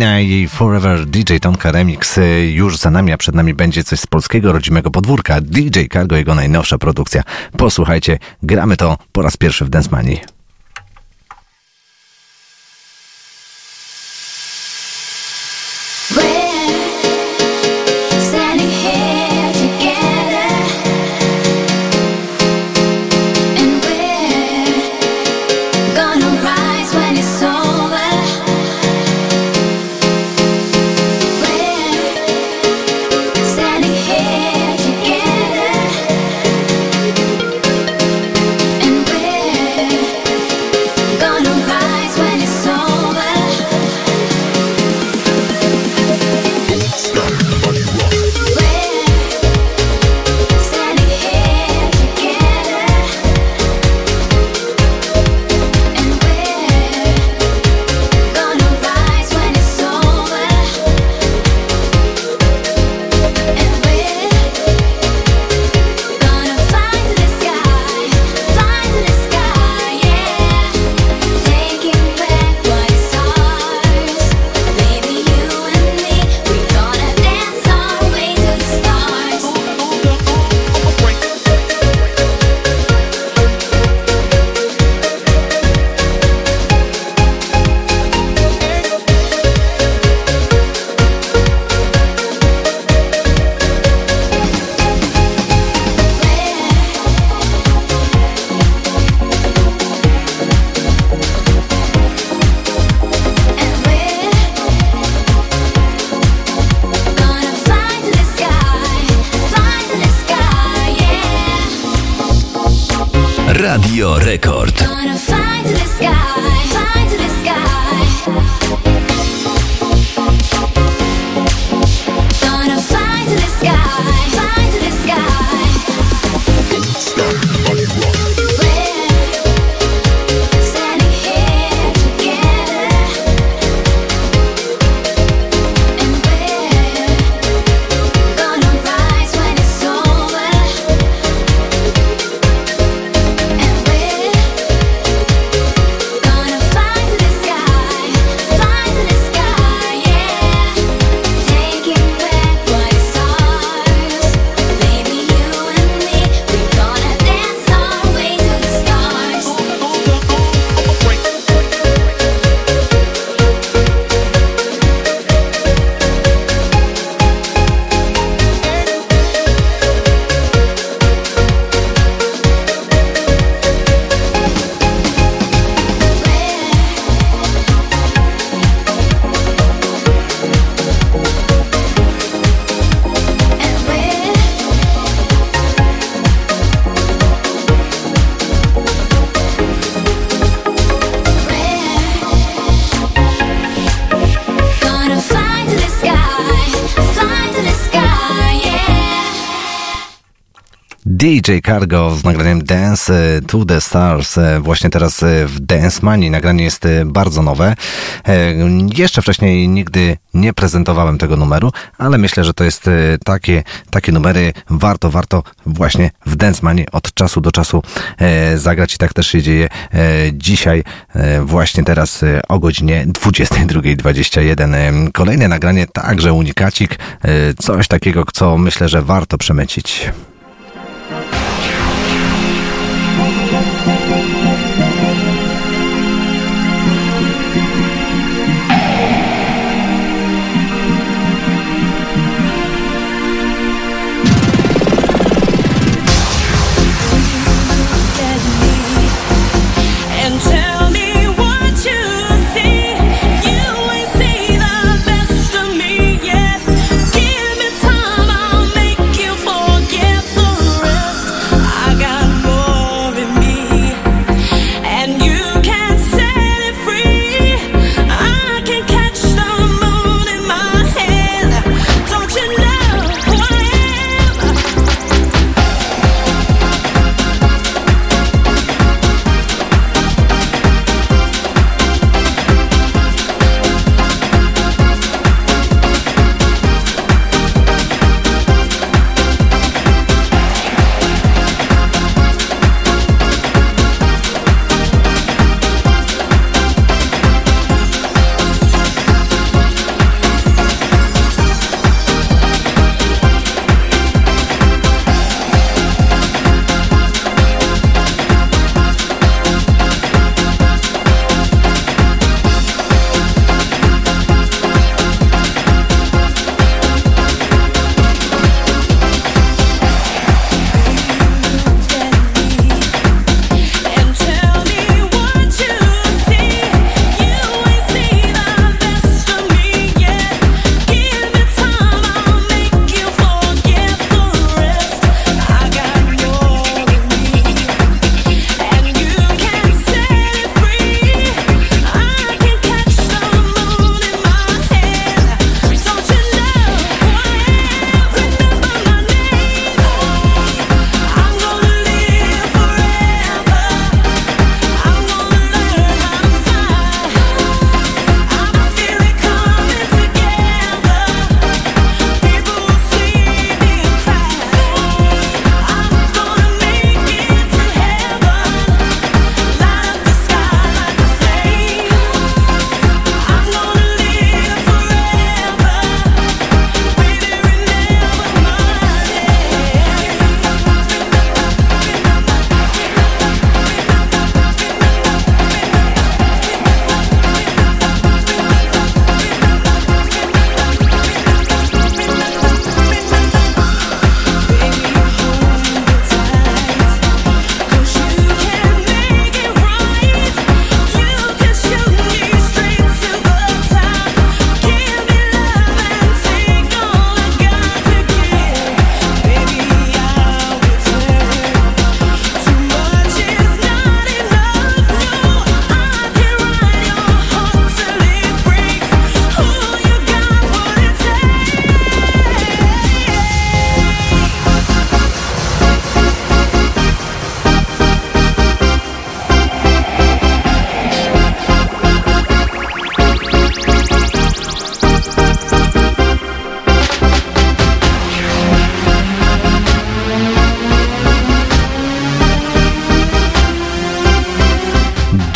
Malina i Forever DJ Tonka Remix e, już za nami, a przed nami będzie coś z polskiego rodzimego podwórka. DJ Cargo, jego najnowsza produkcja. Posłuchajcie, gramy to po raz pierwszy w Dance Money. DJ Cargo z nagraniem Dance to the Stars. E, Właśnie teraz e, w Dance Money. Nagranie jest e, bardzo nowe. Jeszcze wcześniej nigdy nie prezentowałem tego numeru, ale myślę, że to jest takie, takie numery warto, warto właśnie w Dance Money od czasu do czasu zagrać i tak też się dzieje dzisiaj, właśnie teraz o godzinie 22.21. E, Kolejne nagranie, także unikacik, coś takiego, co myślę, że warto przemycić. And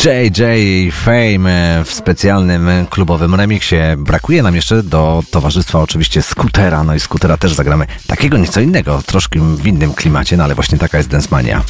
JJ Fame w specjalnym klubowym remiksie. Brakuje nam jeszcze do towarzystwa oczywiście skutera, no i skutera też zagramy takiego nieco innego, troszkę w innym klimacie, no ale właśnie taka jest Densmania.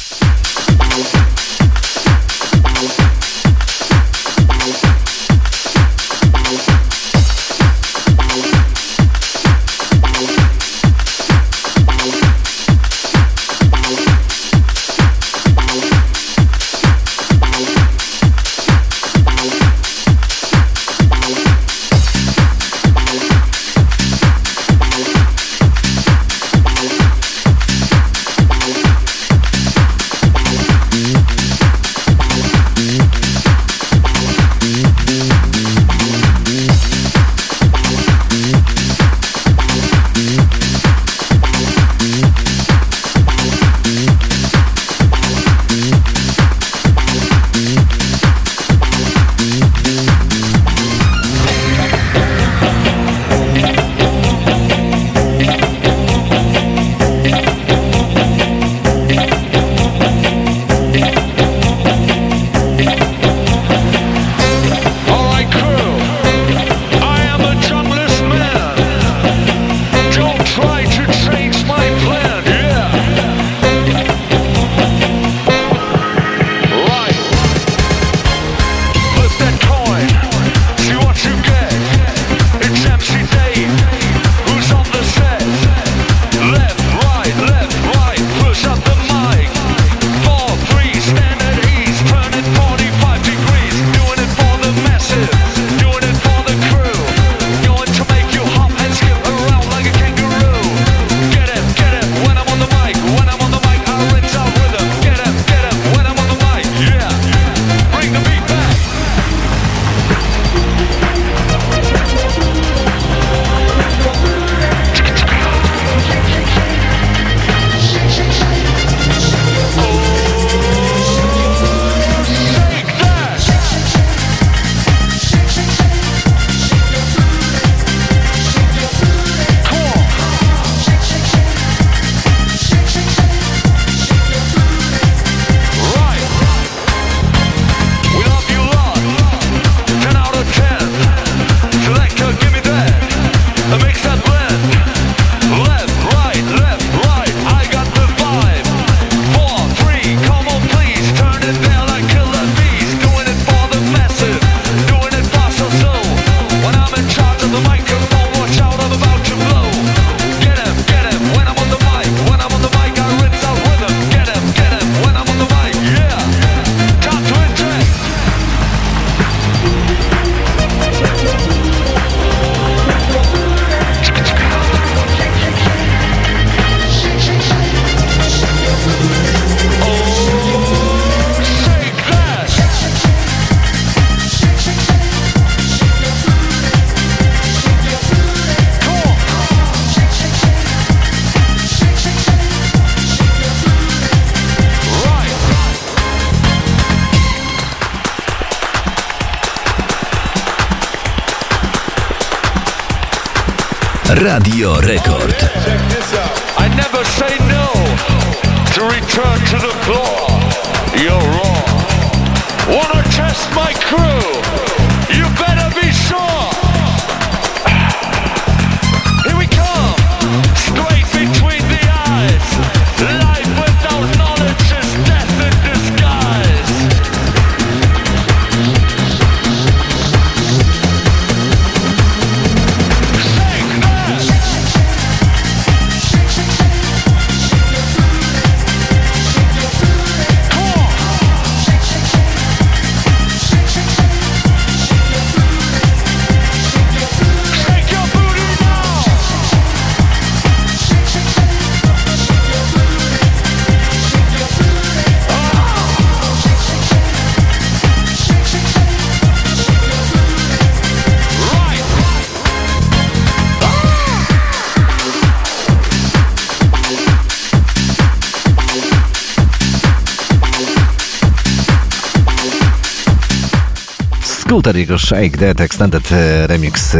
Scooter, jego Shake Dead Extended e, Remix. e,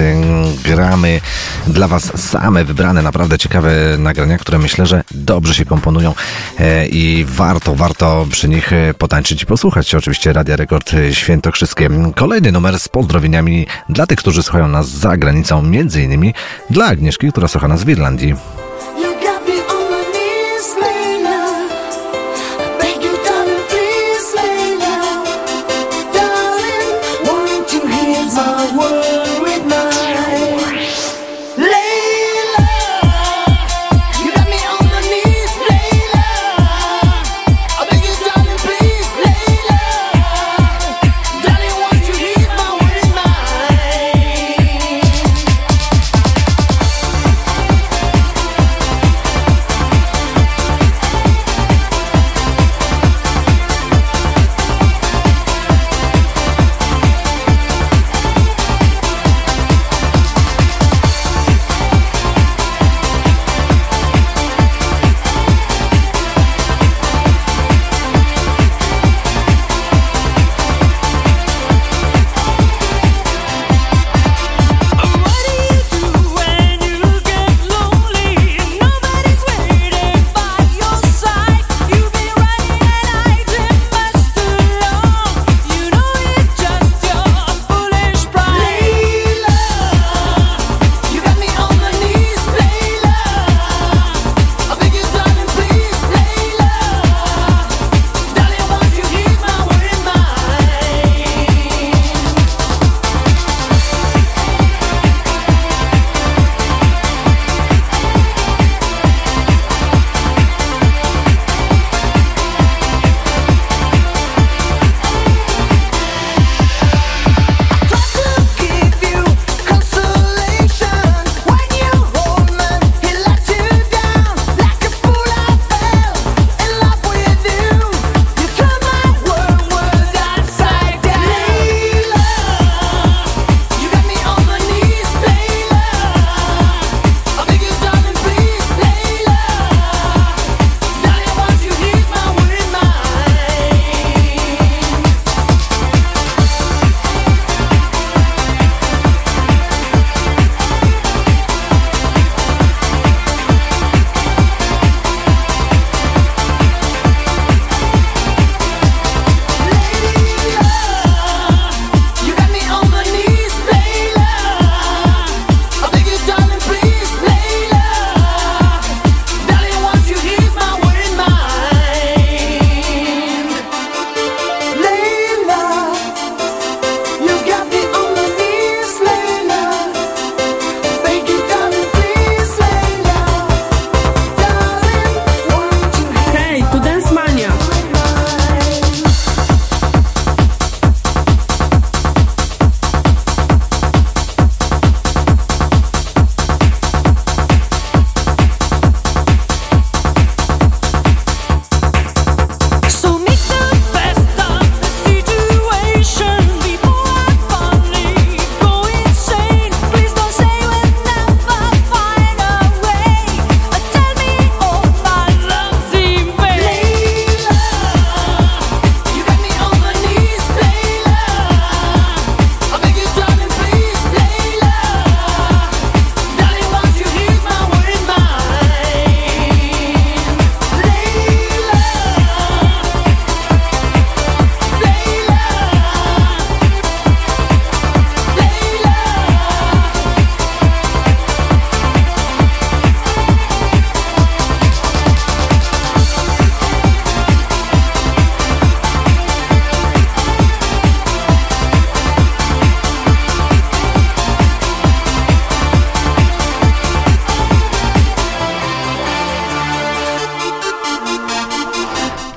Gramy dla Was same wybrane, naprawdę ciekawe nagrania, które myślę, że dobrze się komponują e, i warto, warto przy nich potańczyć i posłuchać. Oczywiście Radia Rekord Świętokrzyskie. Kolejny numer z pozdrowieniami dla tych, którzy słuchają nas za granicą, między innymi dla Agnieszki, która słucha nas w Irlandii.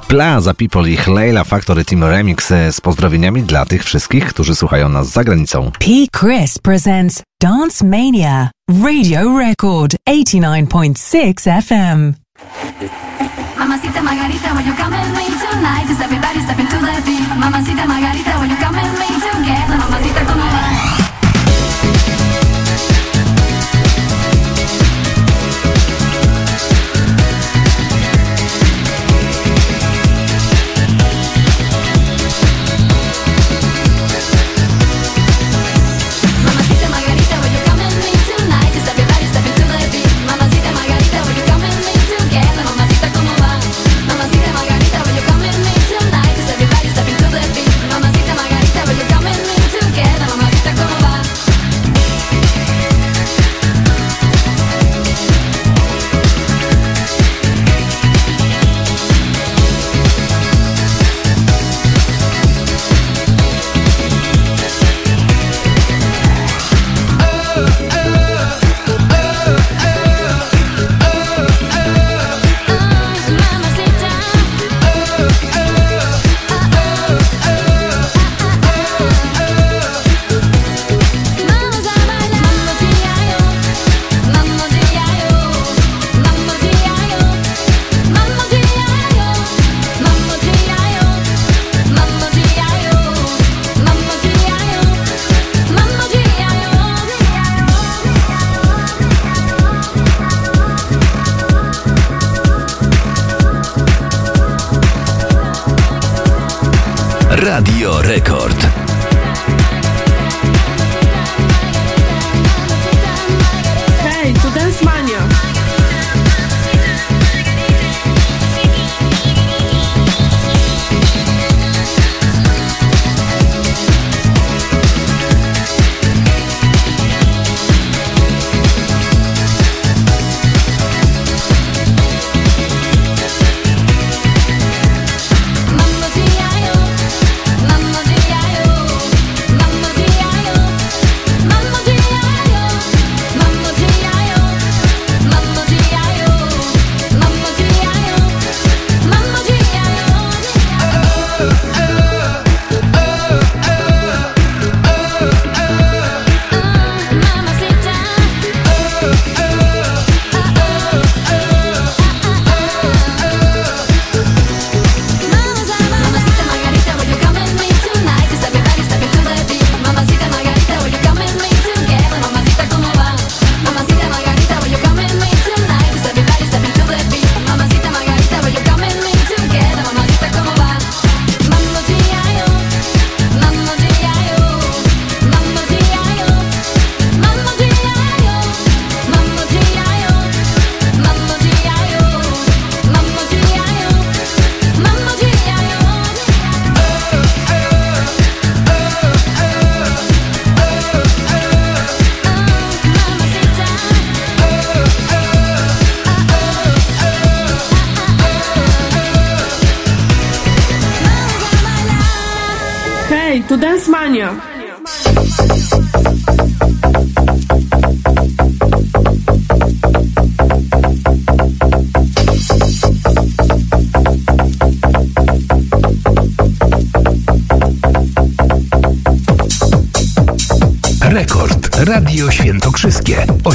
Plaza People i Leila Factory Team Remix e, z pozdrowieniami dla tych wszystkich, którzy słuchają nas za granicą. P. Chris presents Dance Mania, Radio Record 89.6 FM. Mamacita Margarita, will you come with me tonight? Cause everybody's stepping to the beat. Mamacita Margarita, will you come with me together? Mamacita,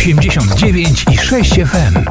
89 i 6 FM.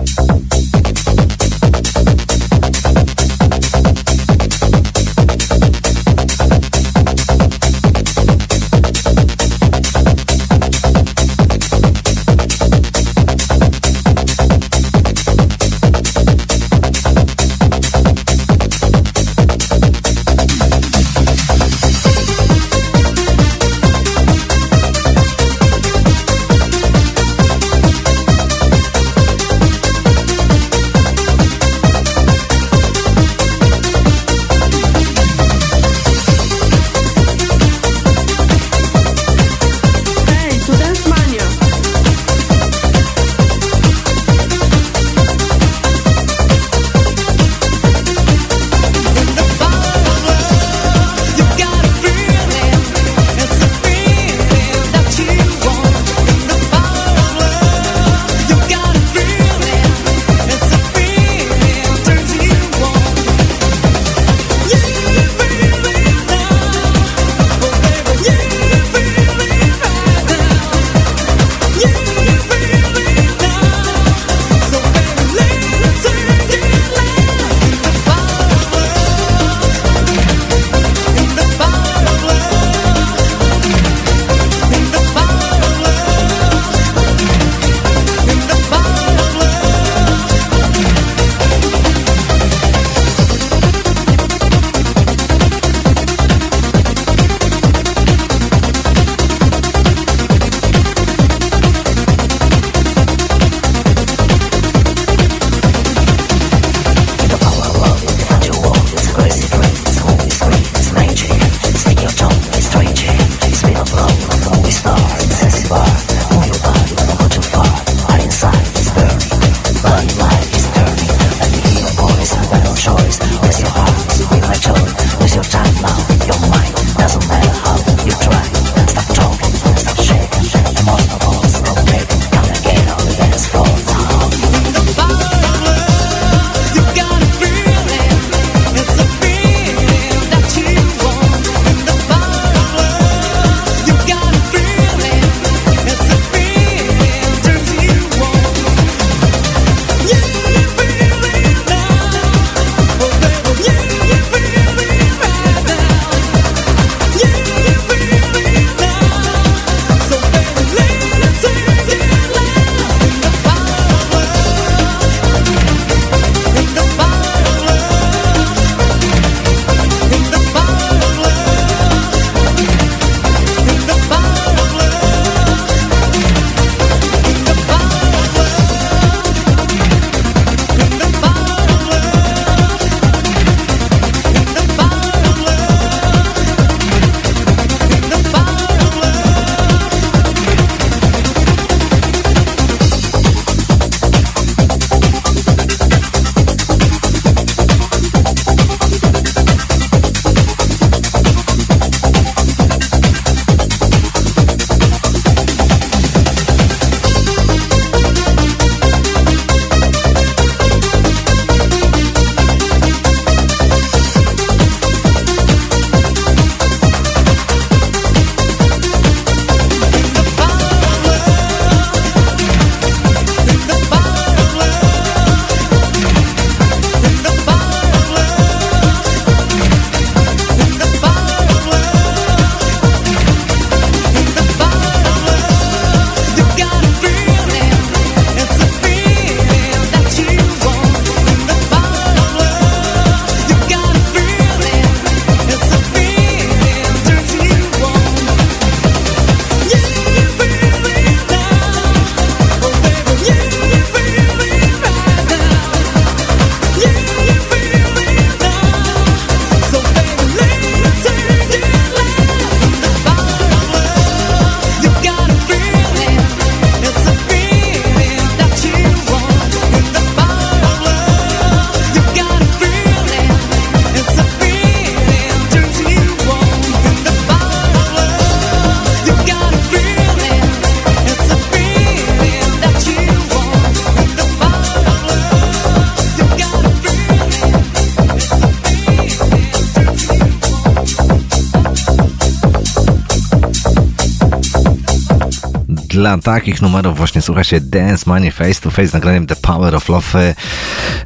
Dla takich numerów właśnie słucha się Dance Money Face to Face z nagraniem The Power of Love.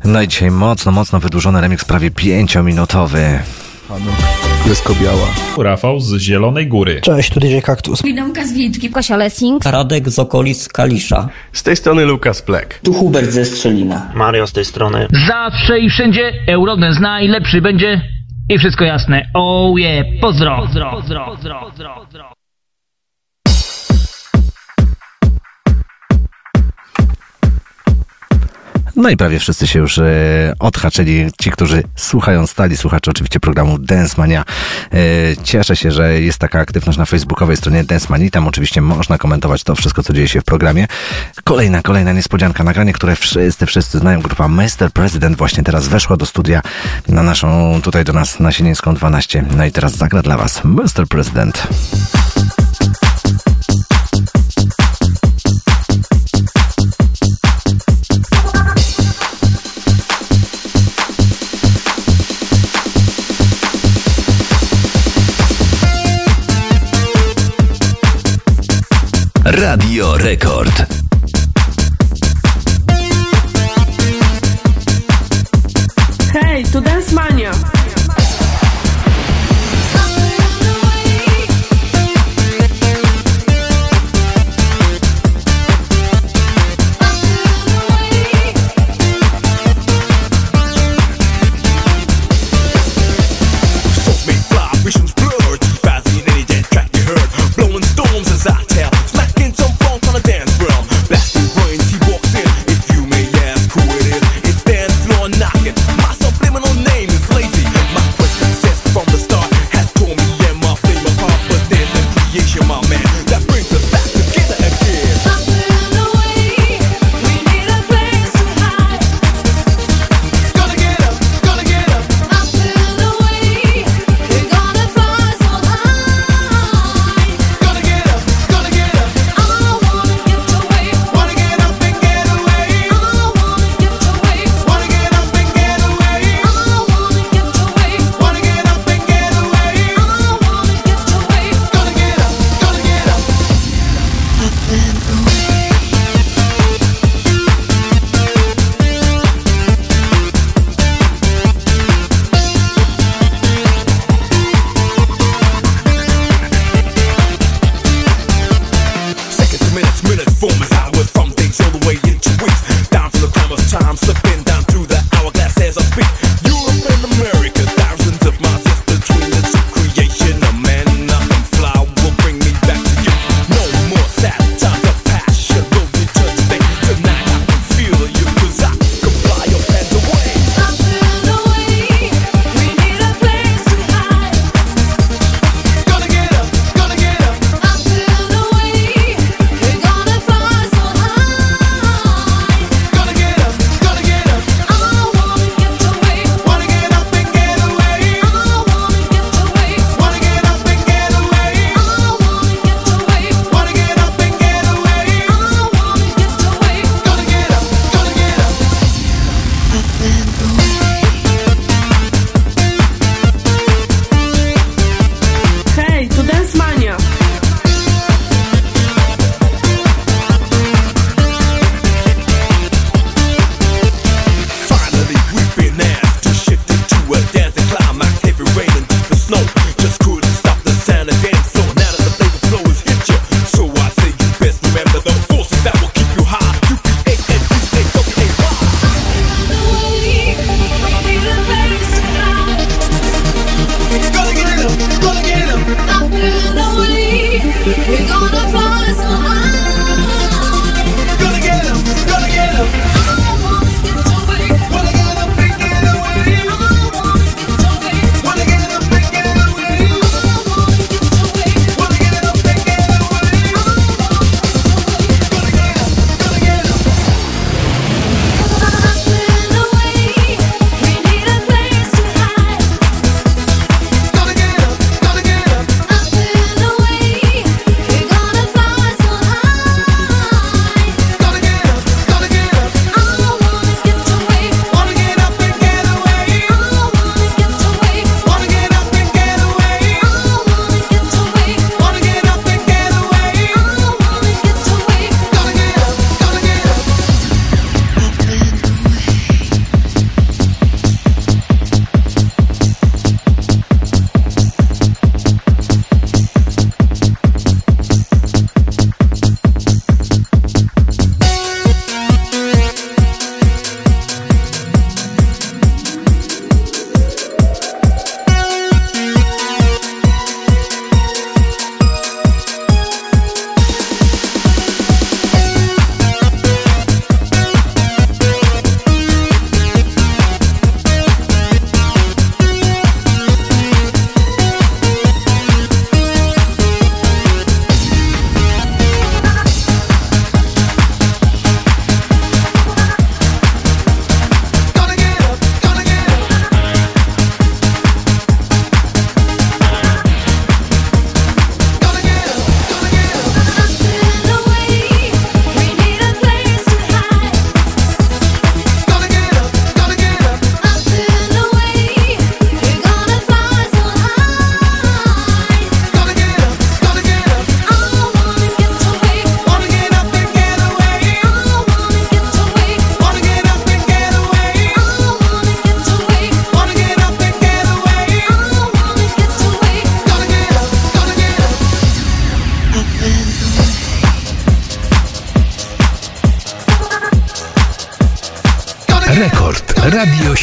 No i dzisiaj mocno, mocno wydłużony remix, prawie pięciominutowy. Dysko biała. Rafał z Zielonej Góry. Cześć, tu DJ Kaktus. Widomka z Wilczki, Kosia Lessing. Radek z okolic Kalisza. Z tej strony Lukas Plek. Tu Hubert ze Strzelina. Mario z tej strony. Zawsze i wszędzie Eurodance najlepszy będzie i wszystko jasne. Oh yeah, pozdro. pozdro, pozdro, pozdro, pozdro. No i prawie wszyscy się już e, odhaczyli. Ci, którzy słuchają, stali słuchacze oczywiście programu Dance Mania. E, cieszę się, że jest taka aktywność na facebookowej stronie Dance Mania. Tam oczywiście można komentować to wszystko, co dzieje się w programie. Kolejna, kolejna niespodzianka. Nagranie, które wszyscy, wszyscy znają. Grupa Mr. President właśnie teraz weszła do studia na naszą, tutaj do nas na Sienińską 12. No i teraz zagra dla Was Mr. President. Radio Rekord.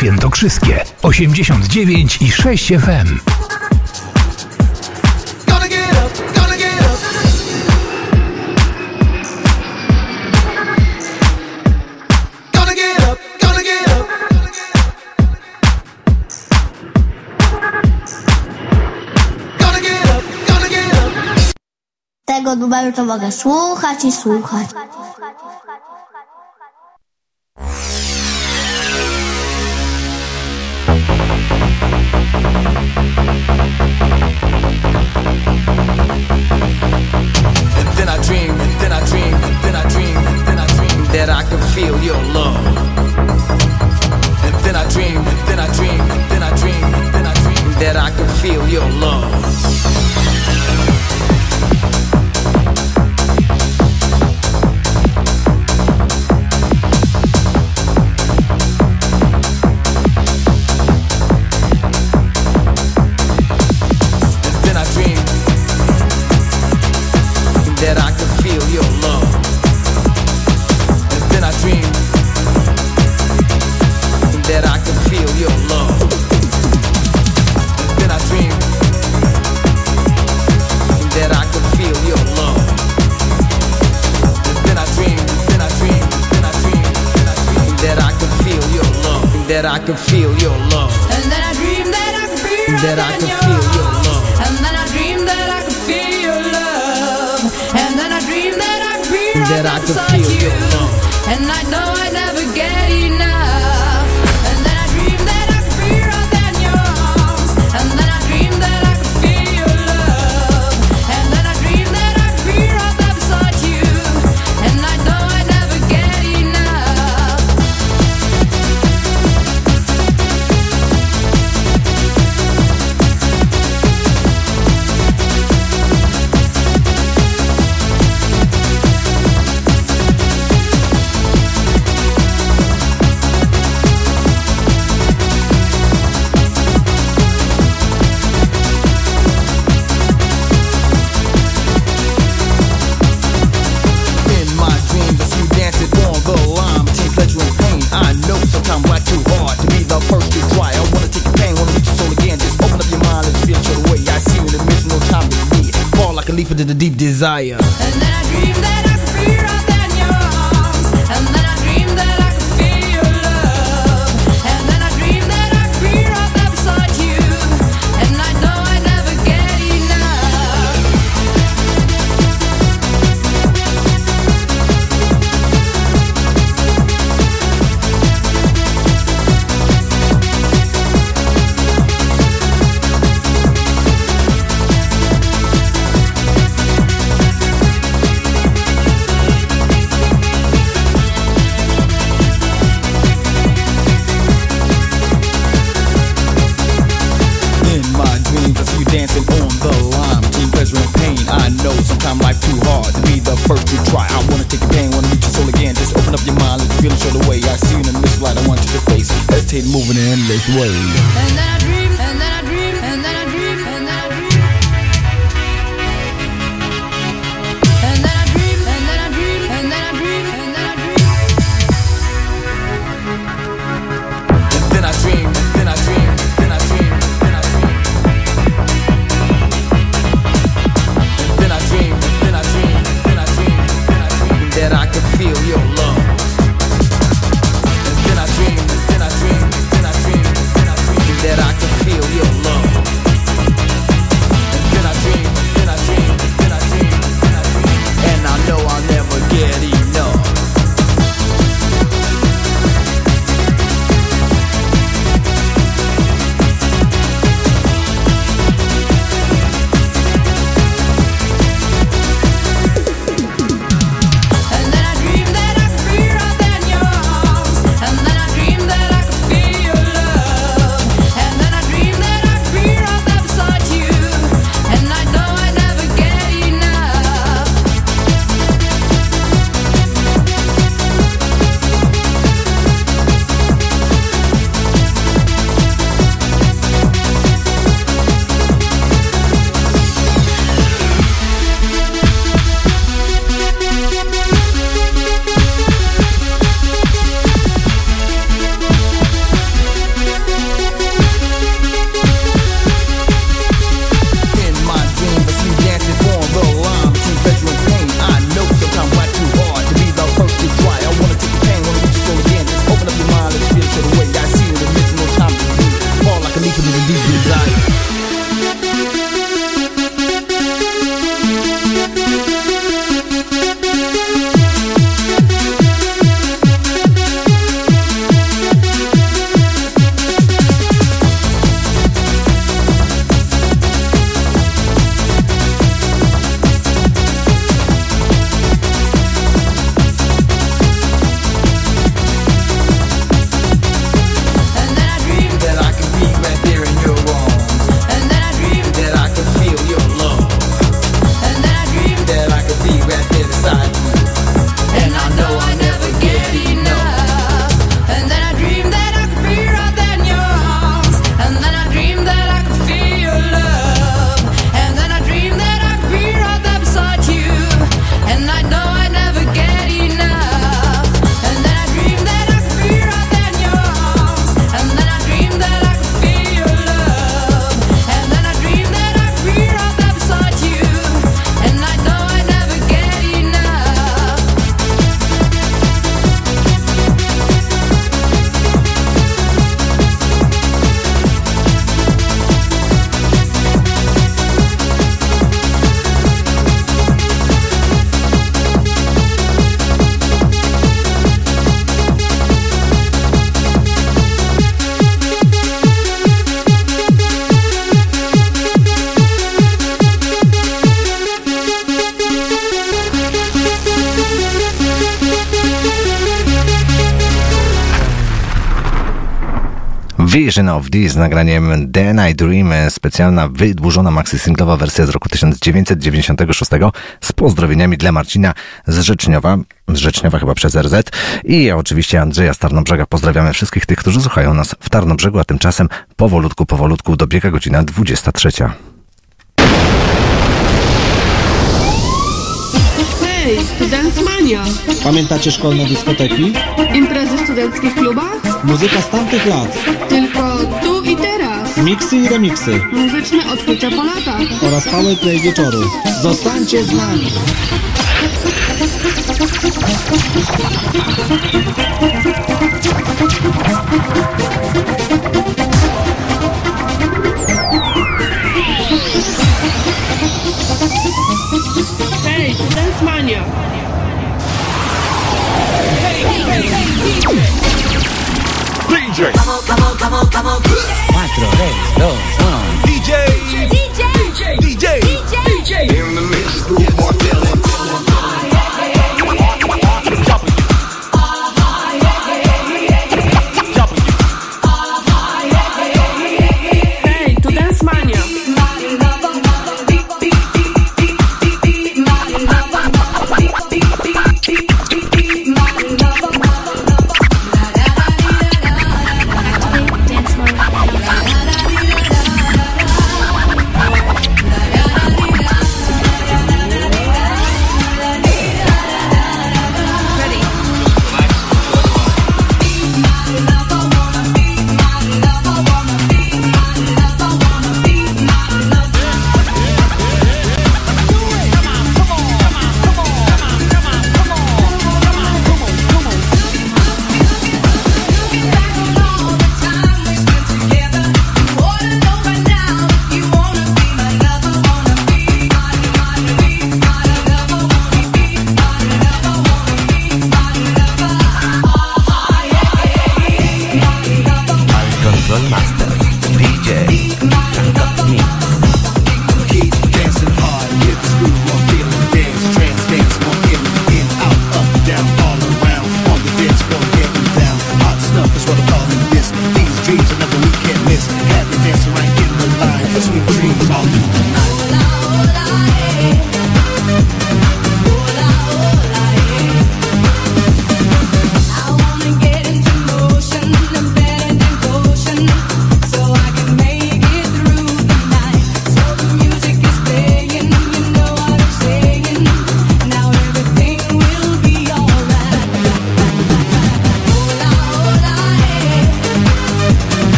Świętokrzyskie 89 i 6 FM. Tego numeru to mogę słuchać i słuchać. Of This z nagraniem Then I Dream, specjalna wydłużona maxi singlowa wersja z roku 1996 z pozdrowieniami dla Marcina z Rzeczniowa, z Rzeczniowa chyba przez RZ i oczywiście Andrzeja z Tarnobrzega. Pozdrawiamy wszystkich tych, którzy słuchają nas w Tarnobrzegu, a tymczasem powolutku, powolutku dobiega godzina 23. Hej, Studentsmania! Pamiętacie szkolne dyskoteki? Imprezy w studenckich klubach? Muzyka z tamtych lat. Tylko. Miksy i remiksy. Muzyczne odkrycia po latach. Oraz powerplay wieczoru. Zostańcie z nami. Hej, Studentsmania! DJ. Come on, come on, come on, come on. Cuatro, tres, dos, uno. DJ. DJ. DJ. DJ. In the mix, Drew Martelli.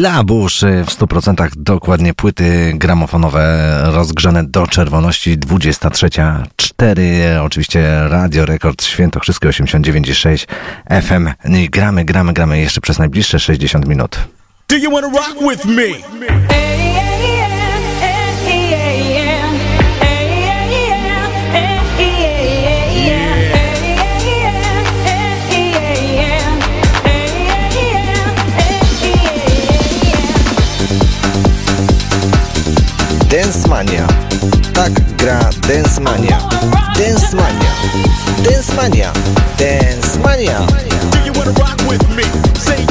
Labusz y, w 100% dokładnie płyty gramofonowe rozgrzane do czerwoności. 23.4 oczywiście Radio Rekord Świętokrzyskie 89.6 FM gramy, gramy, gramy jeszcze przez najbliższe 60 minut. Do you wanna rock with me? Dance Mania. Tak gra Dance Mania. Dance Mania. Dance Mania. Dance Mania. Do you wanna rock with me? Say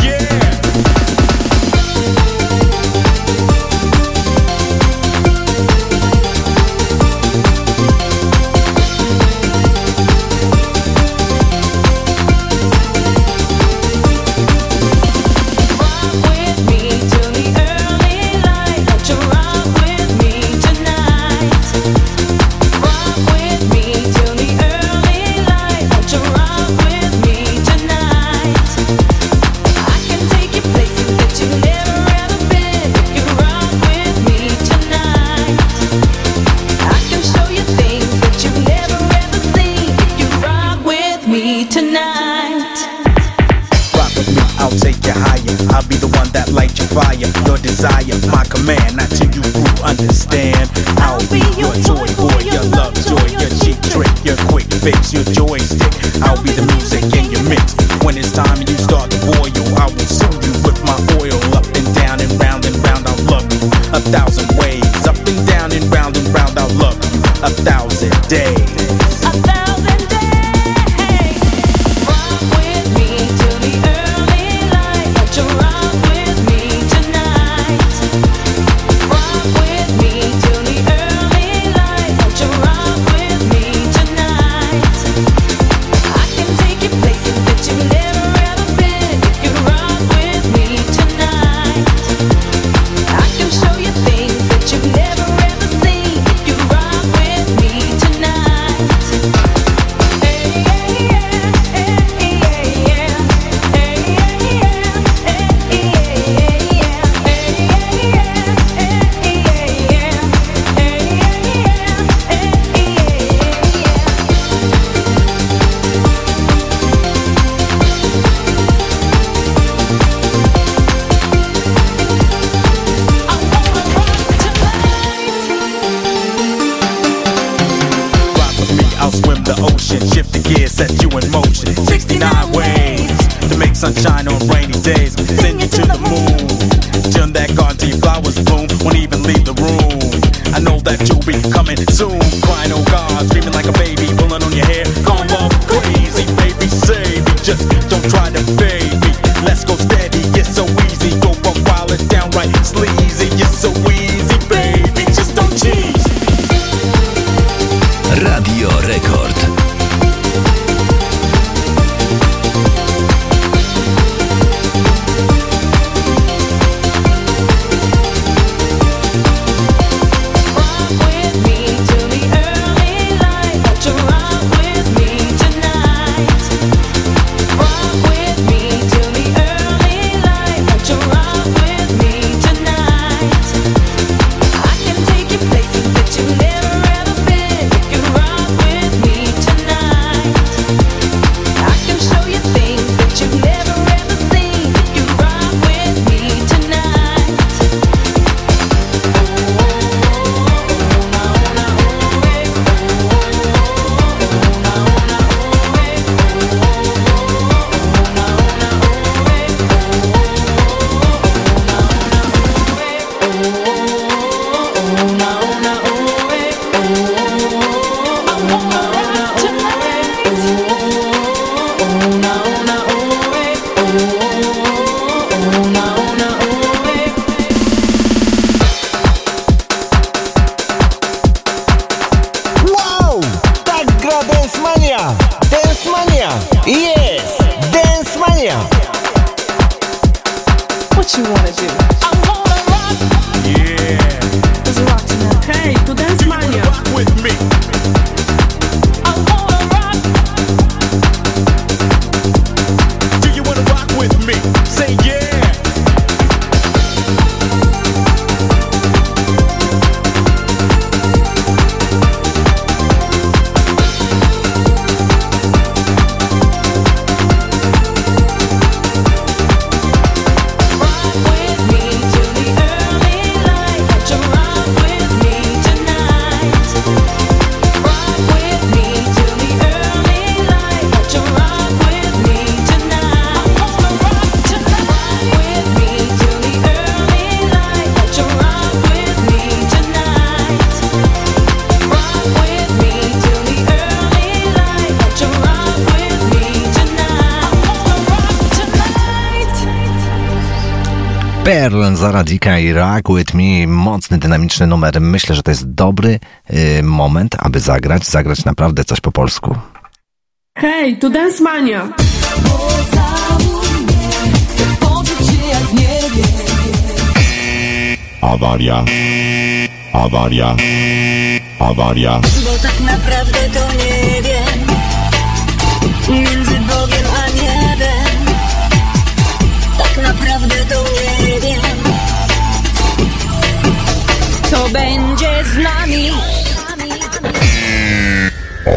Myślę, że to jest dobry y, moment, aby zagrać, zagrać naprawdę coś po polsku. Hej, tu Dance Mania! Awaria. Awaria. Awaria.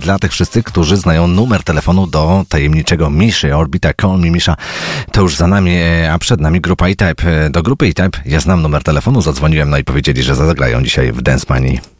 dla tych wszystkich, którzy znają numer telefonu do tajemniczego Miszy. Orbita Call Me Misza to już za nami, a przed nami grupa E-Type. Do grupy E-Type ja znam numer telefonu, zadzwoniłem no i powiedzieli, że zagrają dzisiaj w Dance Money.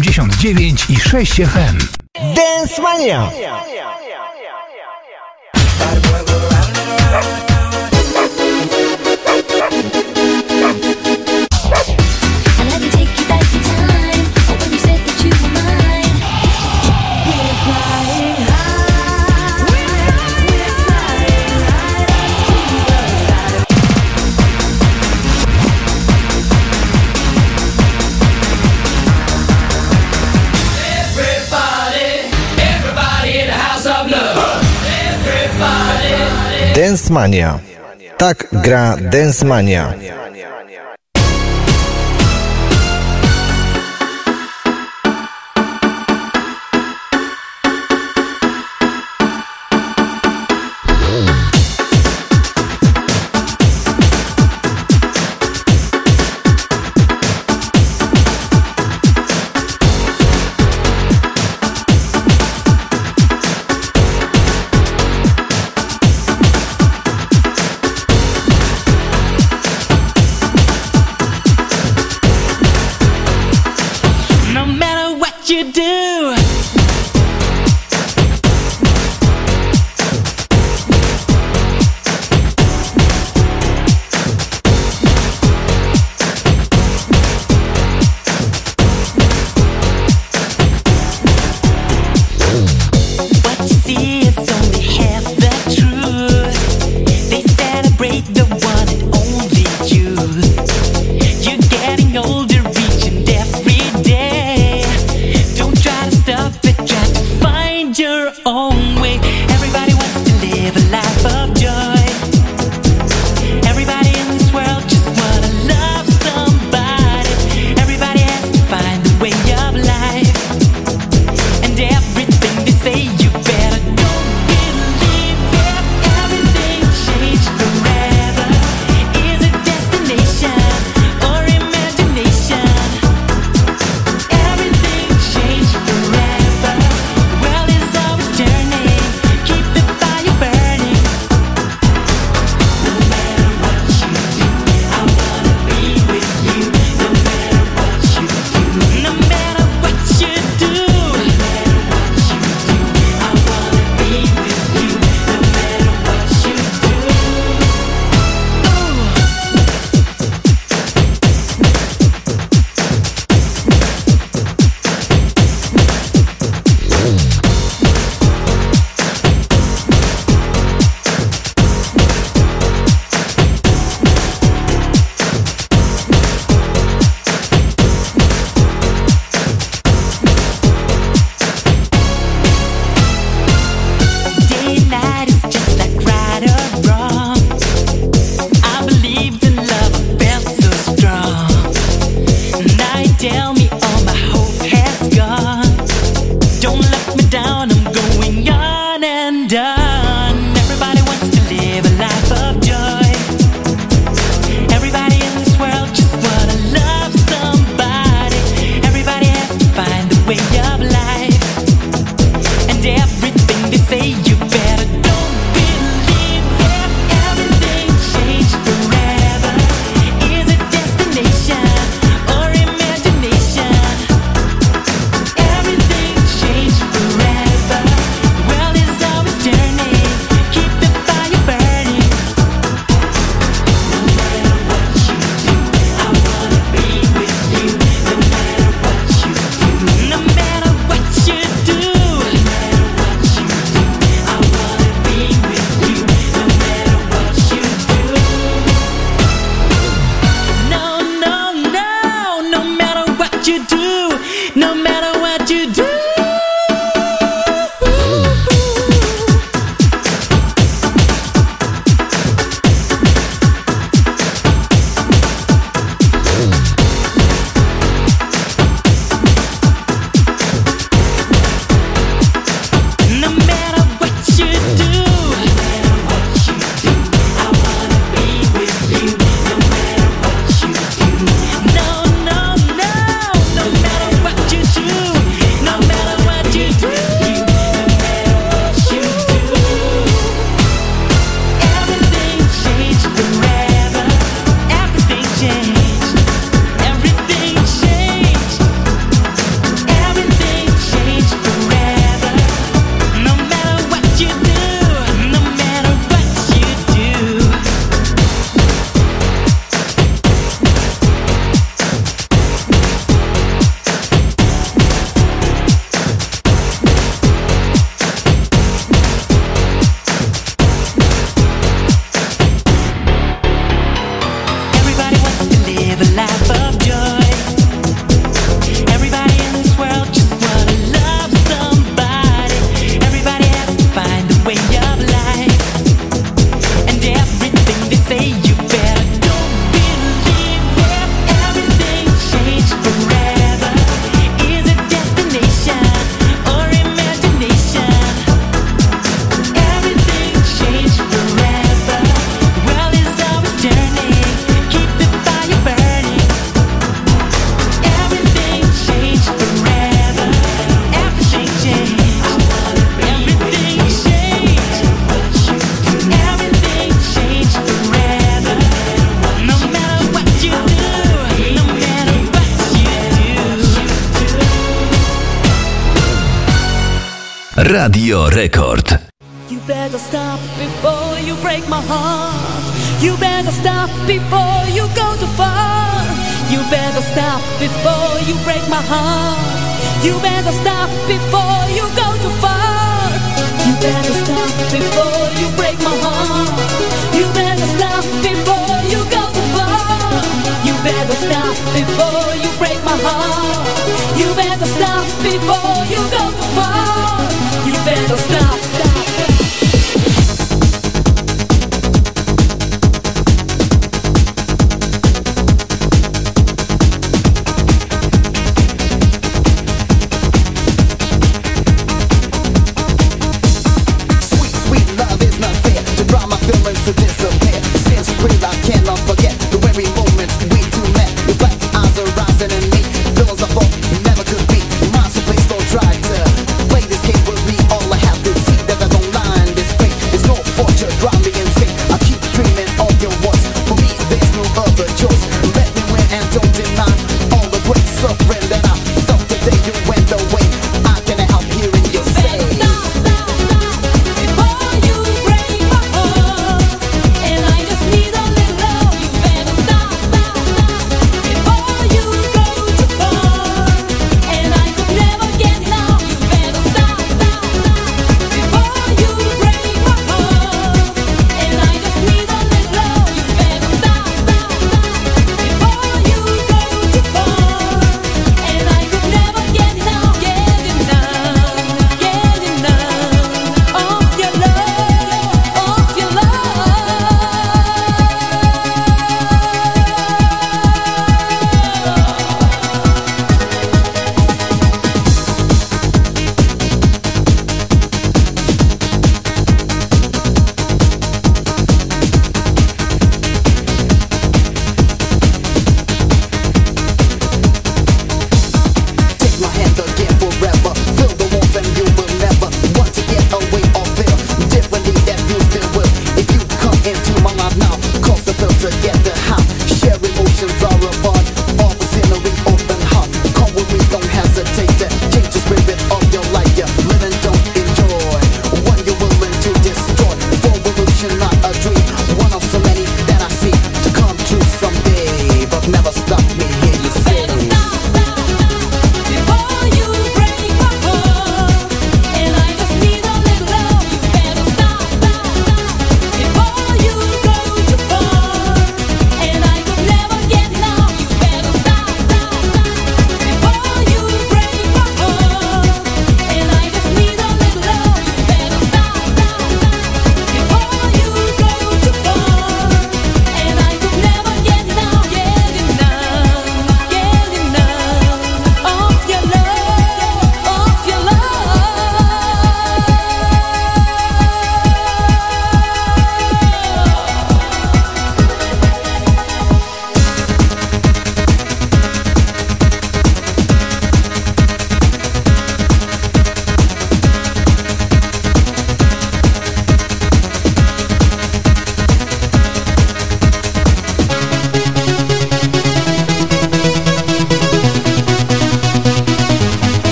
89 i 6 FM. Dance Mania. Tak gra Dance Mania.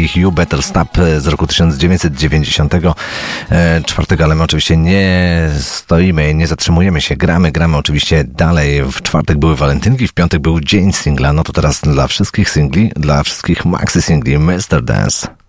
i You Better Stop z roku 1994, e, ale my oczywiście nie stoimy, nie zatrzymujemy się, gramy, gramy oczywiście dalej. W czwartek były walentynki, w piątek był dzień singla, no to teraz dla wszystkich singli, dla wszystkich maxi singli Mr. Dance.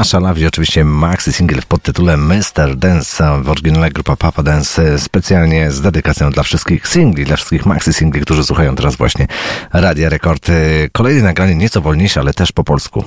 na szalawie oczywiście maxi single pod tytułem Mr. Dance w oryginale grupa Papa Dance specjalnie z dedykacją dla wszystkich singli, dla wszystkich maxi singli, którzy słuchają teraz właśnie Radia Rekord. Kolejne nagranie nieco wolniejsze, ale też po polsku.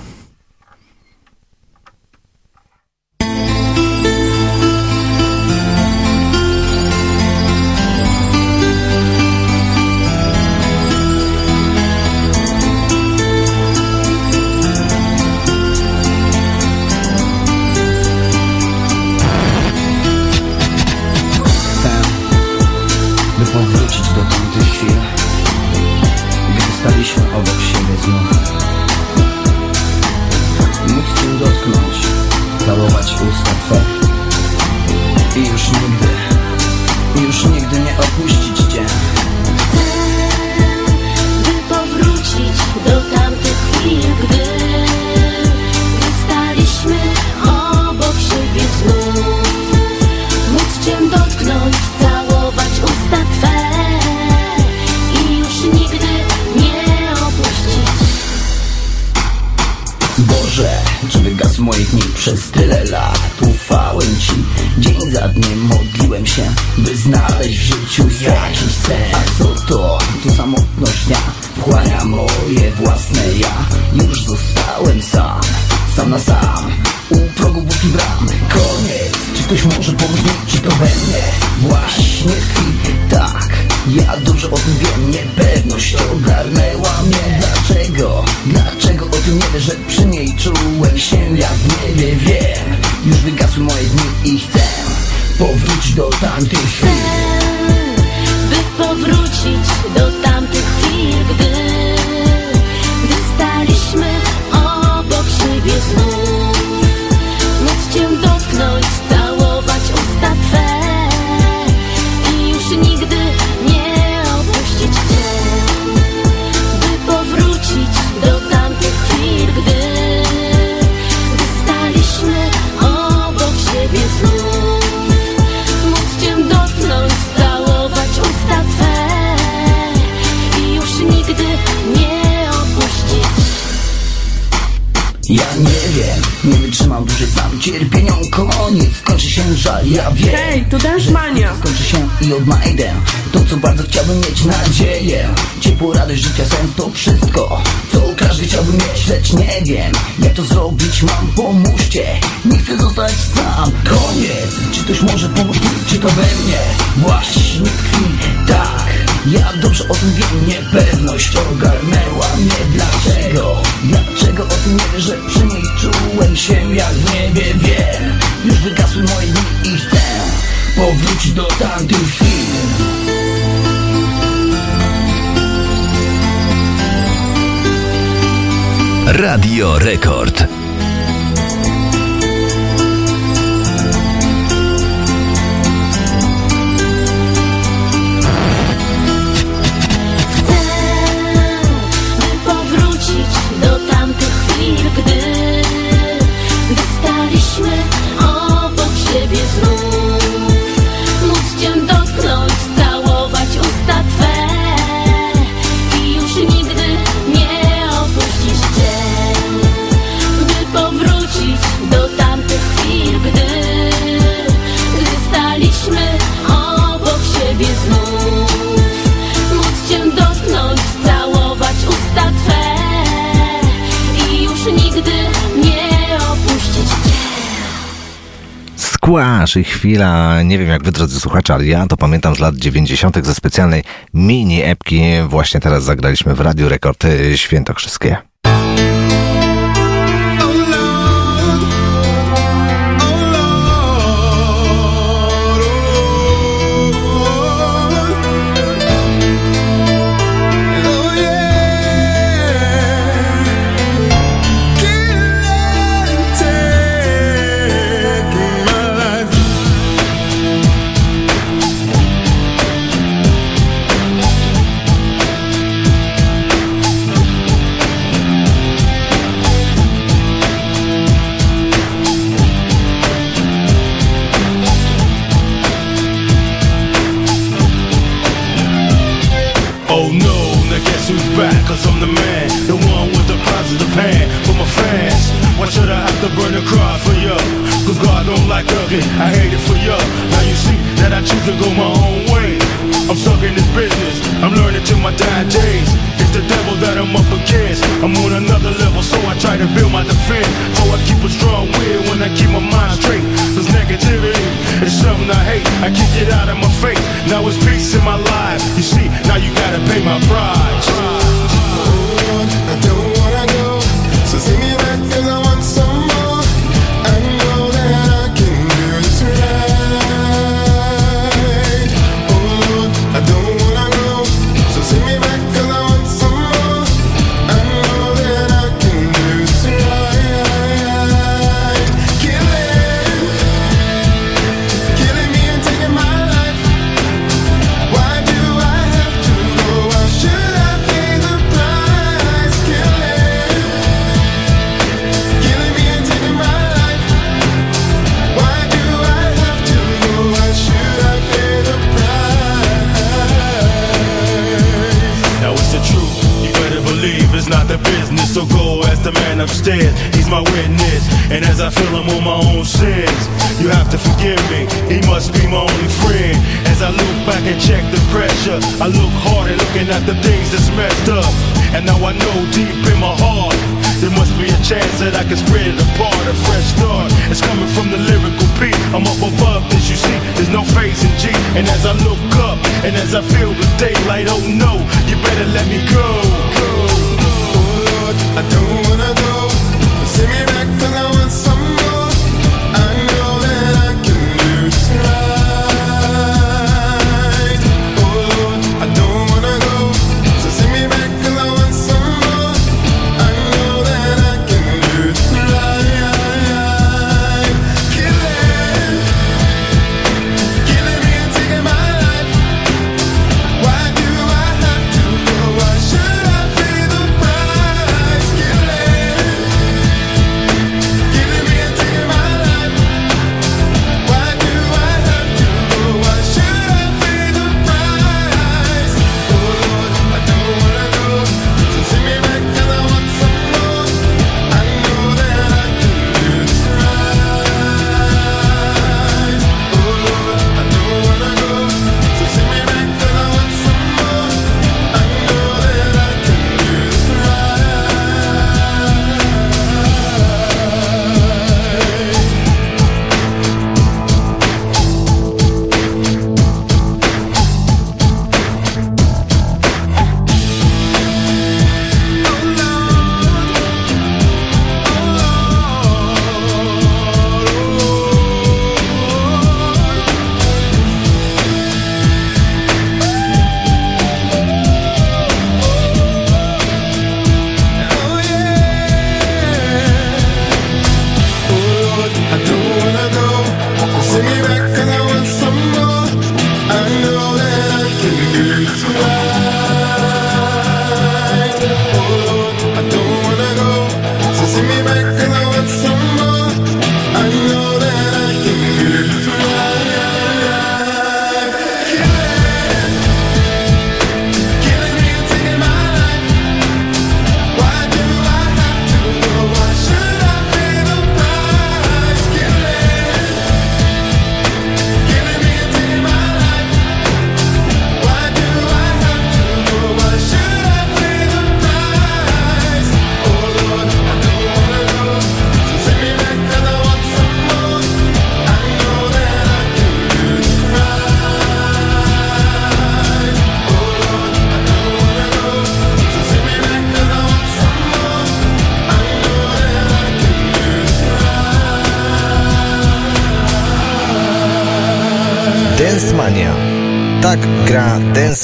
naszych chwila. Nie wiem jak wy drodzy słuchacze, ale ja to pamiętam z lat 90. ze specjalnej mini epki. Właśnie teraz zagraliśmy w Radiu Rekord y, Świętokrzyskie.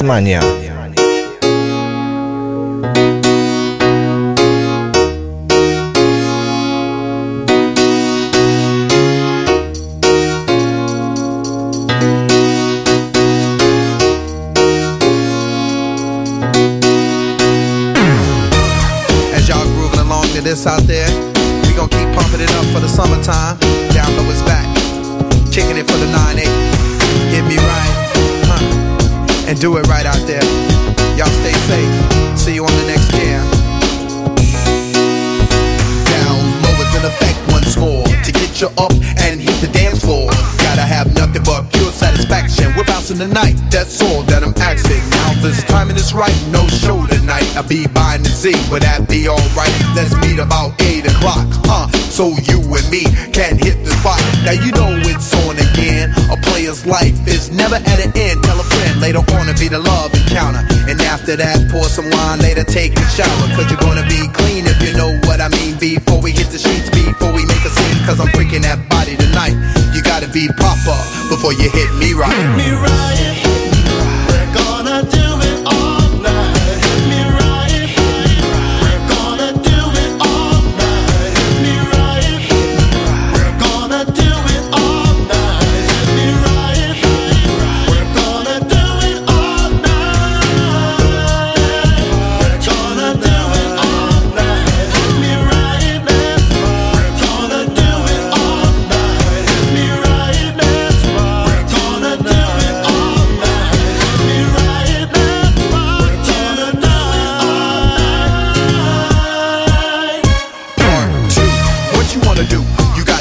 Tasmania.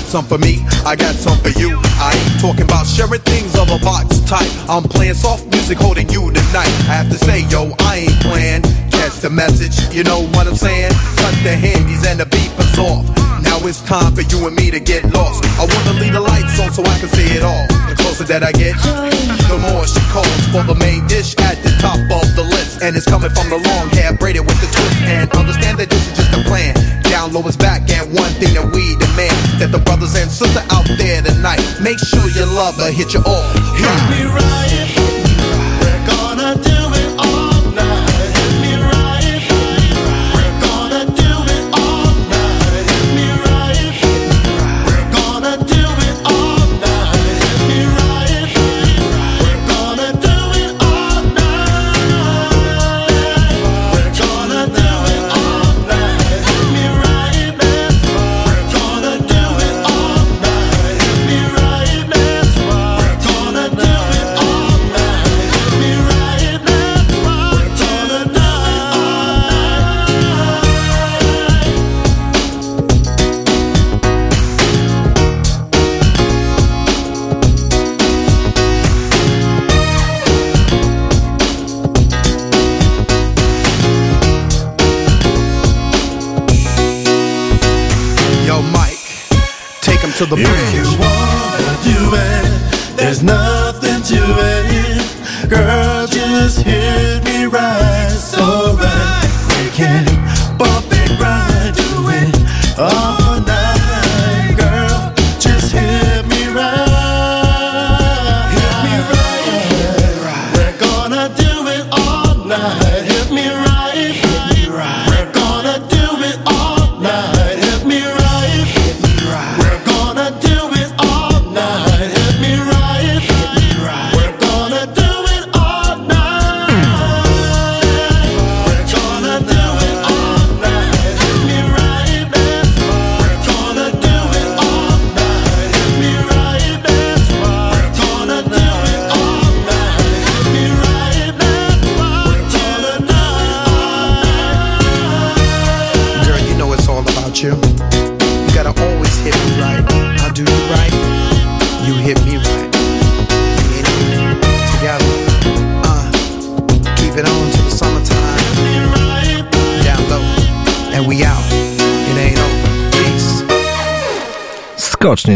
some for me, I got some for you. I ain't talking about sharing things of a box type. I'm playing soft music, holding you tonight. I have to say, yo, I ain't playing. Catch the message, you know what I'm saying? Cut the handies and the beepers off. Now it's time for you and me to get lost. I wanna leave the lights on so I can see it all. The closer that I get, the more she calls for the main dish at the top of the list. And it's coming from the long hair braided with the twist. And understand that this is just a plan down low is back. And one thing that we demand that the brothers and sisters out there tonight make sure your lover hit you off. Hit me right. to the bridge. There's nothing to it, girl. Just hear.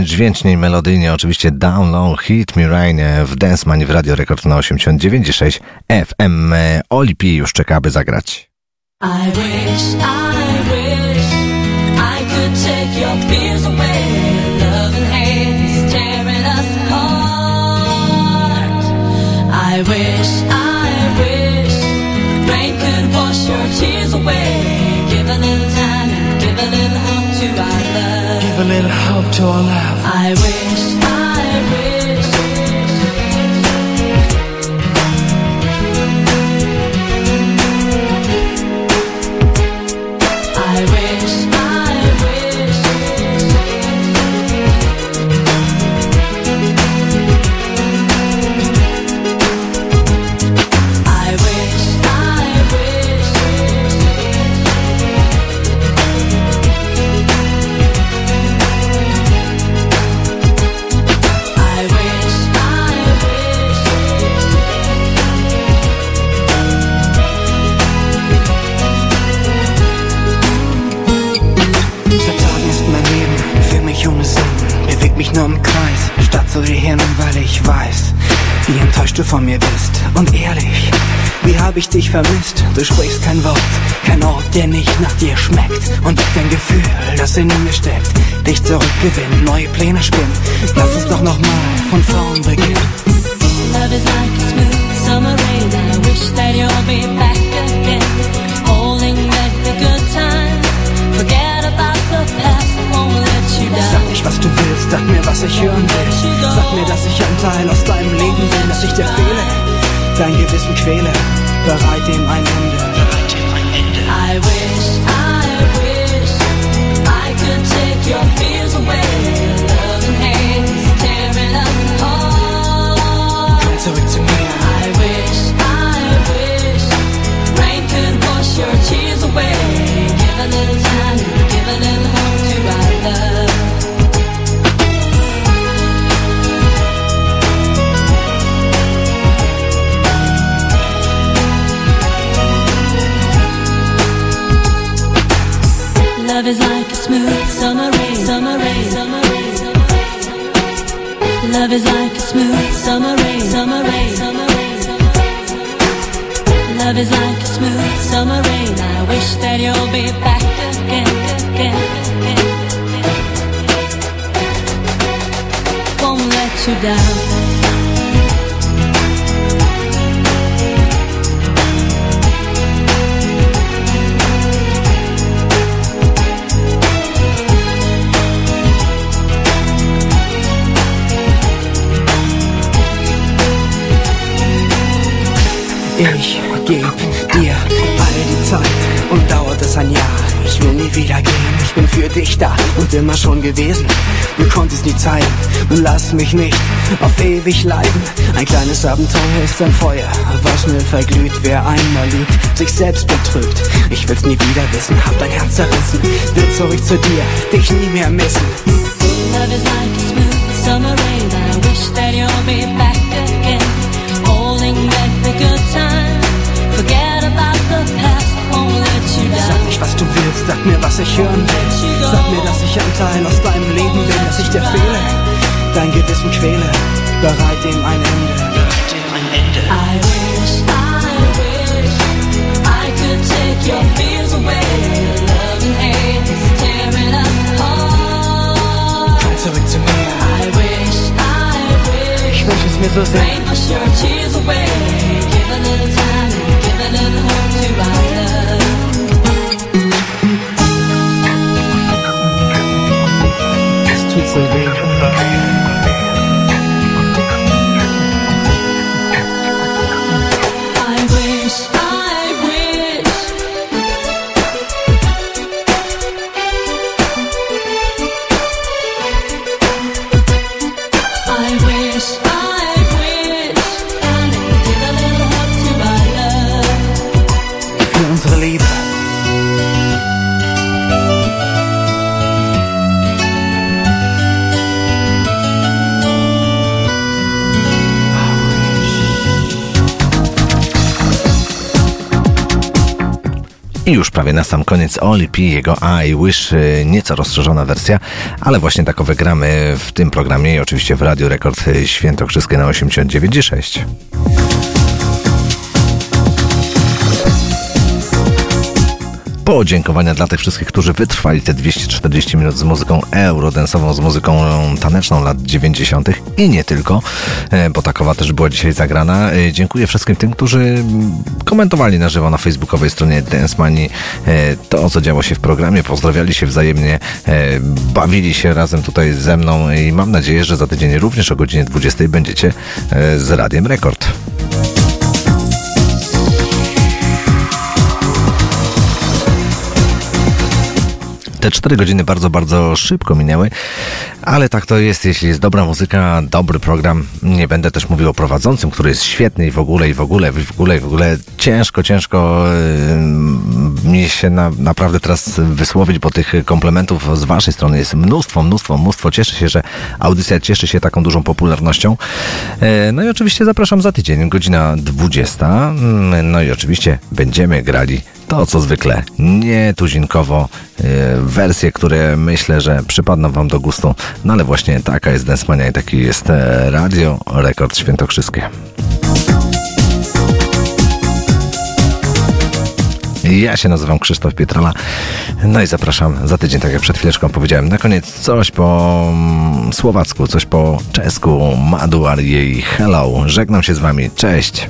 Dźwięcznie i melodyjnie oczywiście Down Low Hit Me Rain w Dance Money w Radio Rekord na 89,6 FM. Oli P już czeka, aby zagrać. I wish, I wish I could take your fears away. Loving hands tearing us apart. I wish, I a little hope to our love. I wish, I wish. Von mir bist. Und ehrlich, wie hab ich dich vermisst? Du sprichst kein Wort, kein Ort, der nicht nach dir schmeckt. Und weckt ein Gefühl, das in mir steckt. Dich zurückgewinnen, neue Pläne spinnen. Lass uns doch nochmal von vorn beginnen. Love is like a smooth summer rain. I wish that you'll be back again. Sag nicht, was du willst, sag mir, was ich hören will. Sag mir, dass ich ein Teil aus deinem Leben bin, dass ich dir fehle, dein Gewissen quäle. Bereit dem ein Ende. I wish, I wish I could take your fears away. Loving hands tearing us apart. Komm zurück zu mir. I wish, I wish rain could wash your tears away. Love is like a smooth summer rain, summer rain, summer rain. Love is like a smooth summer rain. I wish that you'll be back again, again, again. Won't let you down. Immer schon gewesen. Du konntest nie zeigen lass mich nicht auf ewig leiden. Ein kleines Abenteuer ist ein Feuer, was schnell verglüht. Wer einmal lügt, sich selbst betrügt. Ich will's nie wieder wissen, hab dein Herz zerrissen. Will zurück zu dir, dich nie mehr missen. Love is like a smooth summer rain. I wish that you'll be back Sag nicht, was du willst, sag mir, was ich hören will. Sag mir, dass ich ein Teil aus deinem Leben bin, dass ich dir fehle, dein Gewissen quäle. Bereit dem ein Ende. Bereit dem ein Ende. I wish, I wish I could take your fears away. Loving hands tearing us apart. Komm zurück zu mir. I wish, I wish Ich wünsch es mir so sehr. rain wash your tears away. Give a little time, give a little hope to our love. 去自立。I już prawie na sam koniec Oli P, jego I Wish, y, nieco rozszerzona wersja, ale właśnie takowe gramy w tym programie i oczywiście w Radio Rekord y, Świętokrzyskie na 89,6. Podziękowania dla tych wszystkich, którzy wytrwali te 240 minut z muzyką eurodensową, z muzyką taneczną lat 90. i nie tylko, e, bo takowa też była dzisiaj zagrana. E, Dziękuję wszystkim tym, którzy komentowali na żywo na facebookowej stronie Dance Money e, to, co działo się w programie, pozdrawiali się wzajemnie, bawili się razem tutaj ze mną i mam nadzieję, że za tydzień również o godzinie 20 będziecie z Radiem Rekord. Te cztery godziny bardzo, bardzo szybko minęły, ale tak to jest, jeśli jest dobra muzyka, dobry program. Nie będę też mówił o prowadzącym, który jest świetny i w ogóle, i w ogóle, i w ogóle, i w ogóle. Ciężko, ciężko yy, się na, naprawdę teraz wysłowić, bo tych komplementów z waszej strony jest mnóstwo, mnóstwo, mnóstwo. Cieszę się, że audycja cieszy się taką dużą popularnością. E, No i oczywiście zapraszam za tydzień, godzina 20. Mm, No i oczywiście będziemy grali to co zwykle nietuzinkowo e, wersje, które myślę, że przypadną wam do gustu. No ale właśnie taka jest Densmania i taki jest e, Radio Rekord Świętokrzyskie. Ja się nazywam Krzysztof Pietrala. No i zapraszam za tydzień, tak jak przed chwileczką powiedziałem. Na koniec coś po mm, słowacku, coś po czesku. Madu jej hello. Żegnam się z wami. Cześć.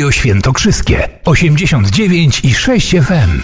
Radio Świętokrzyskie 89 i 6 FM.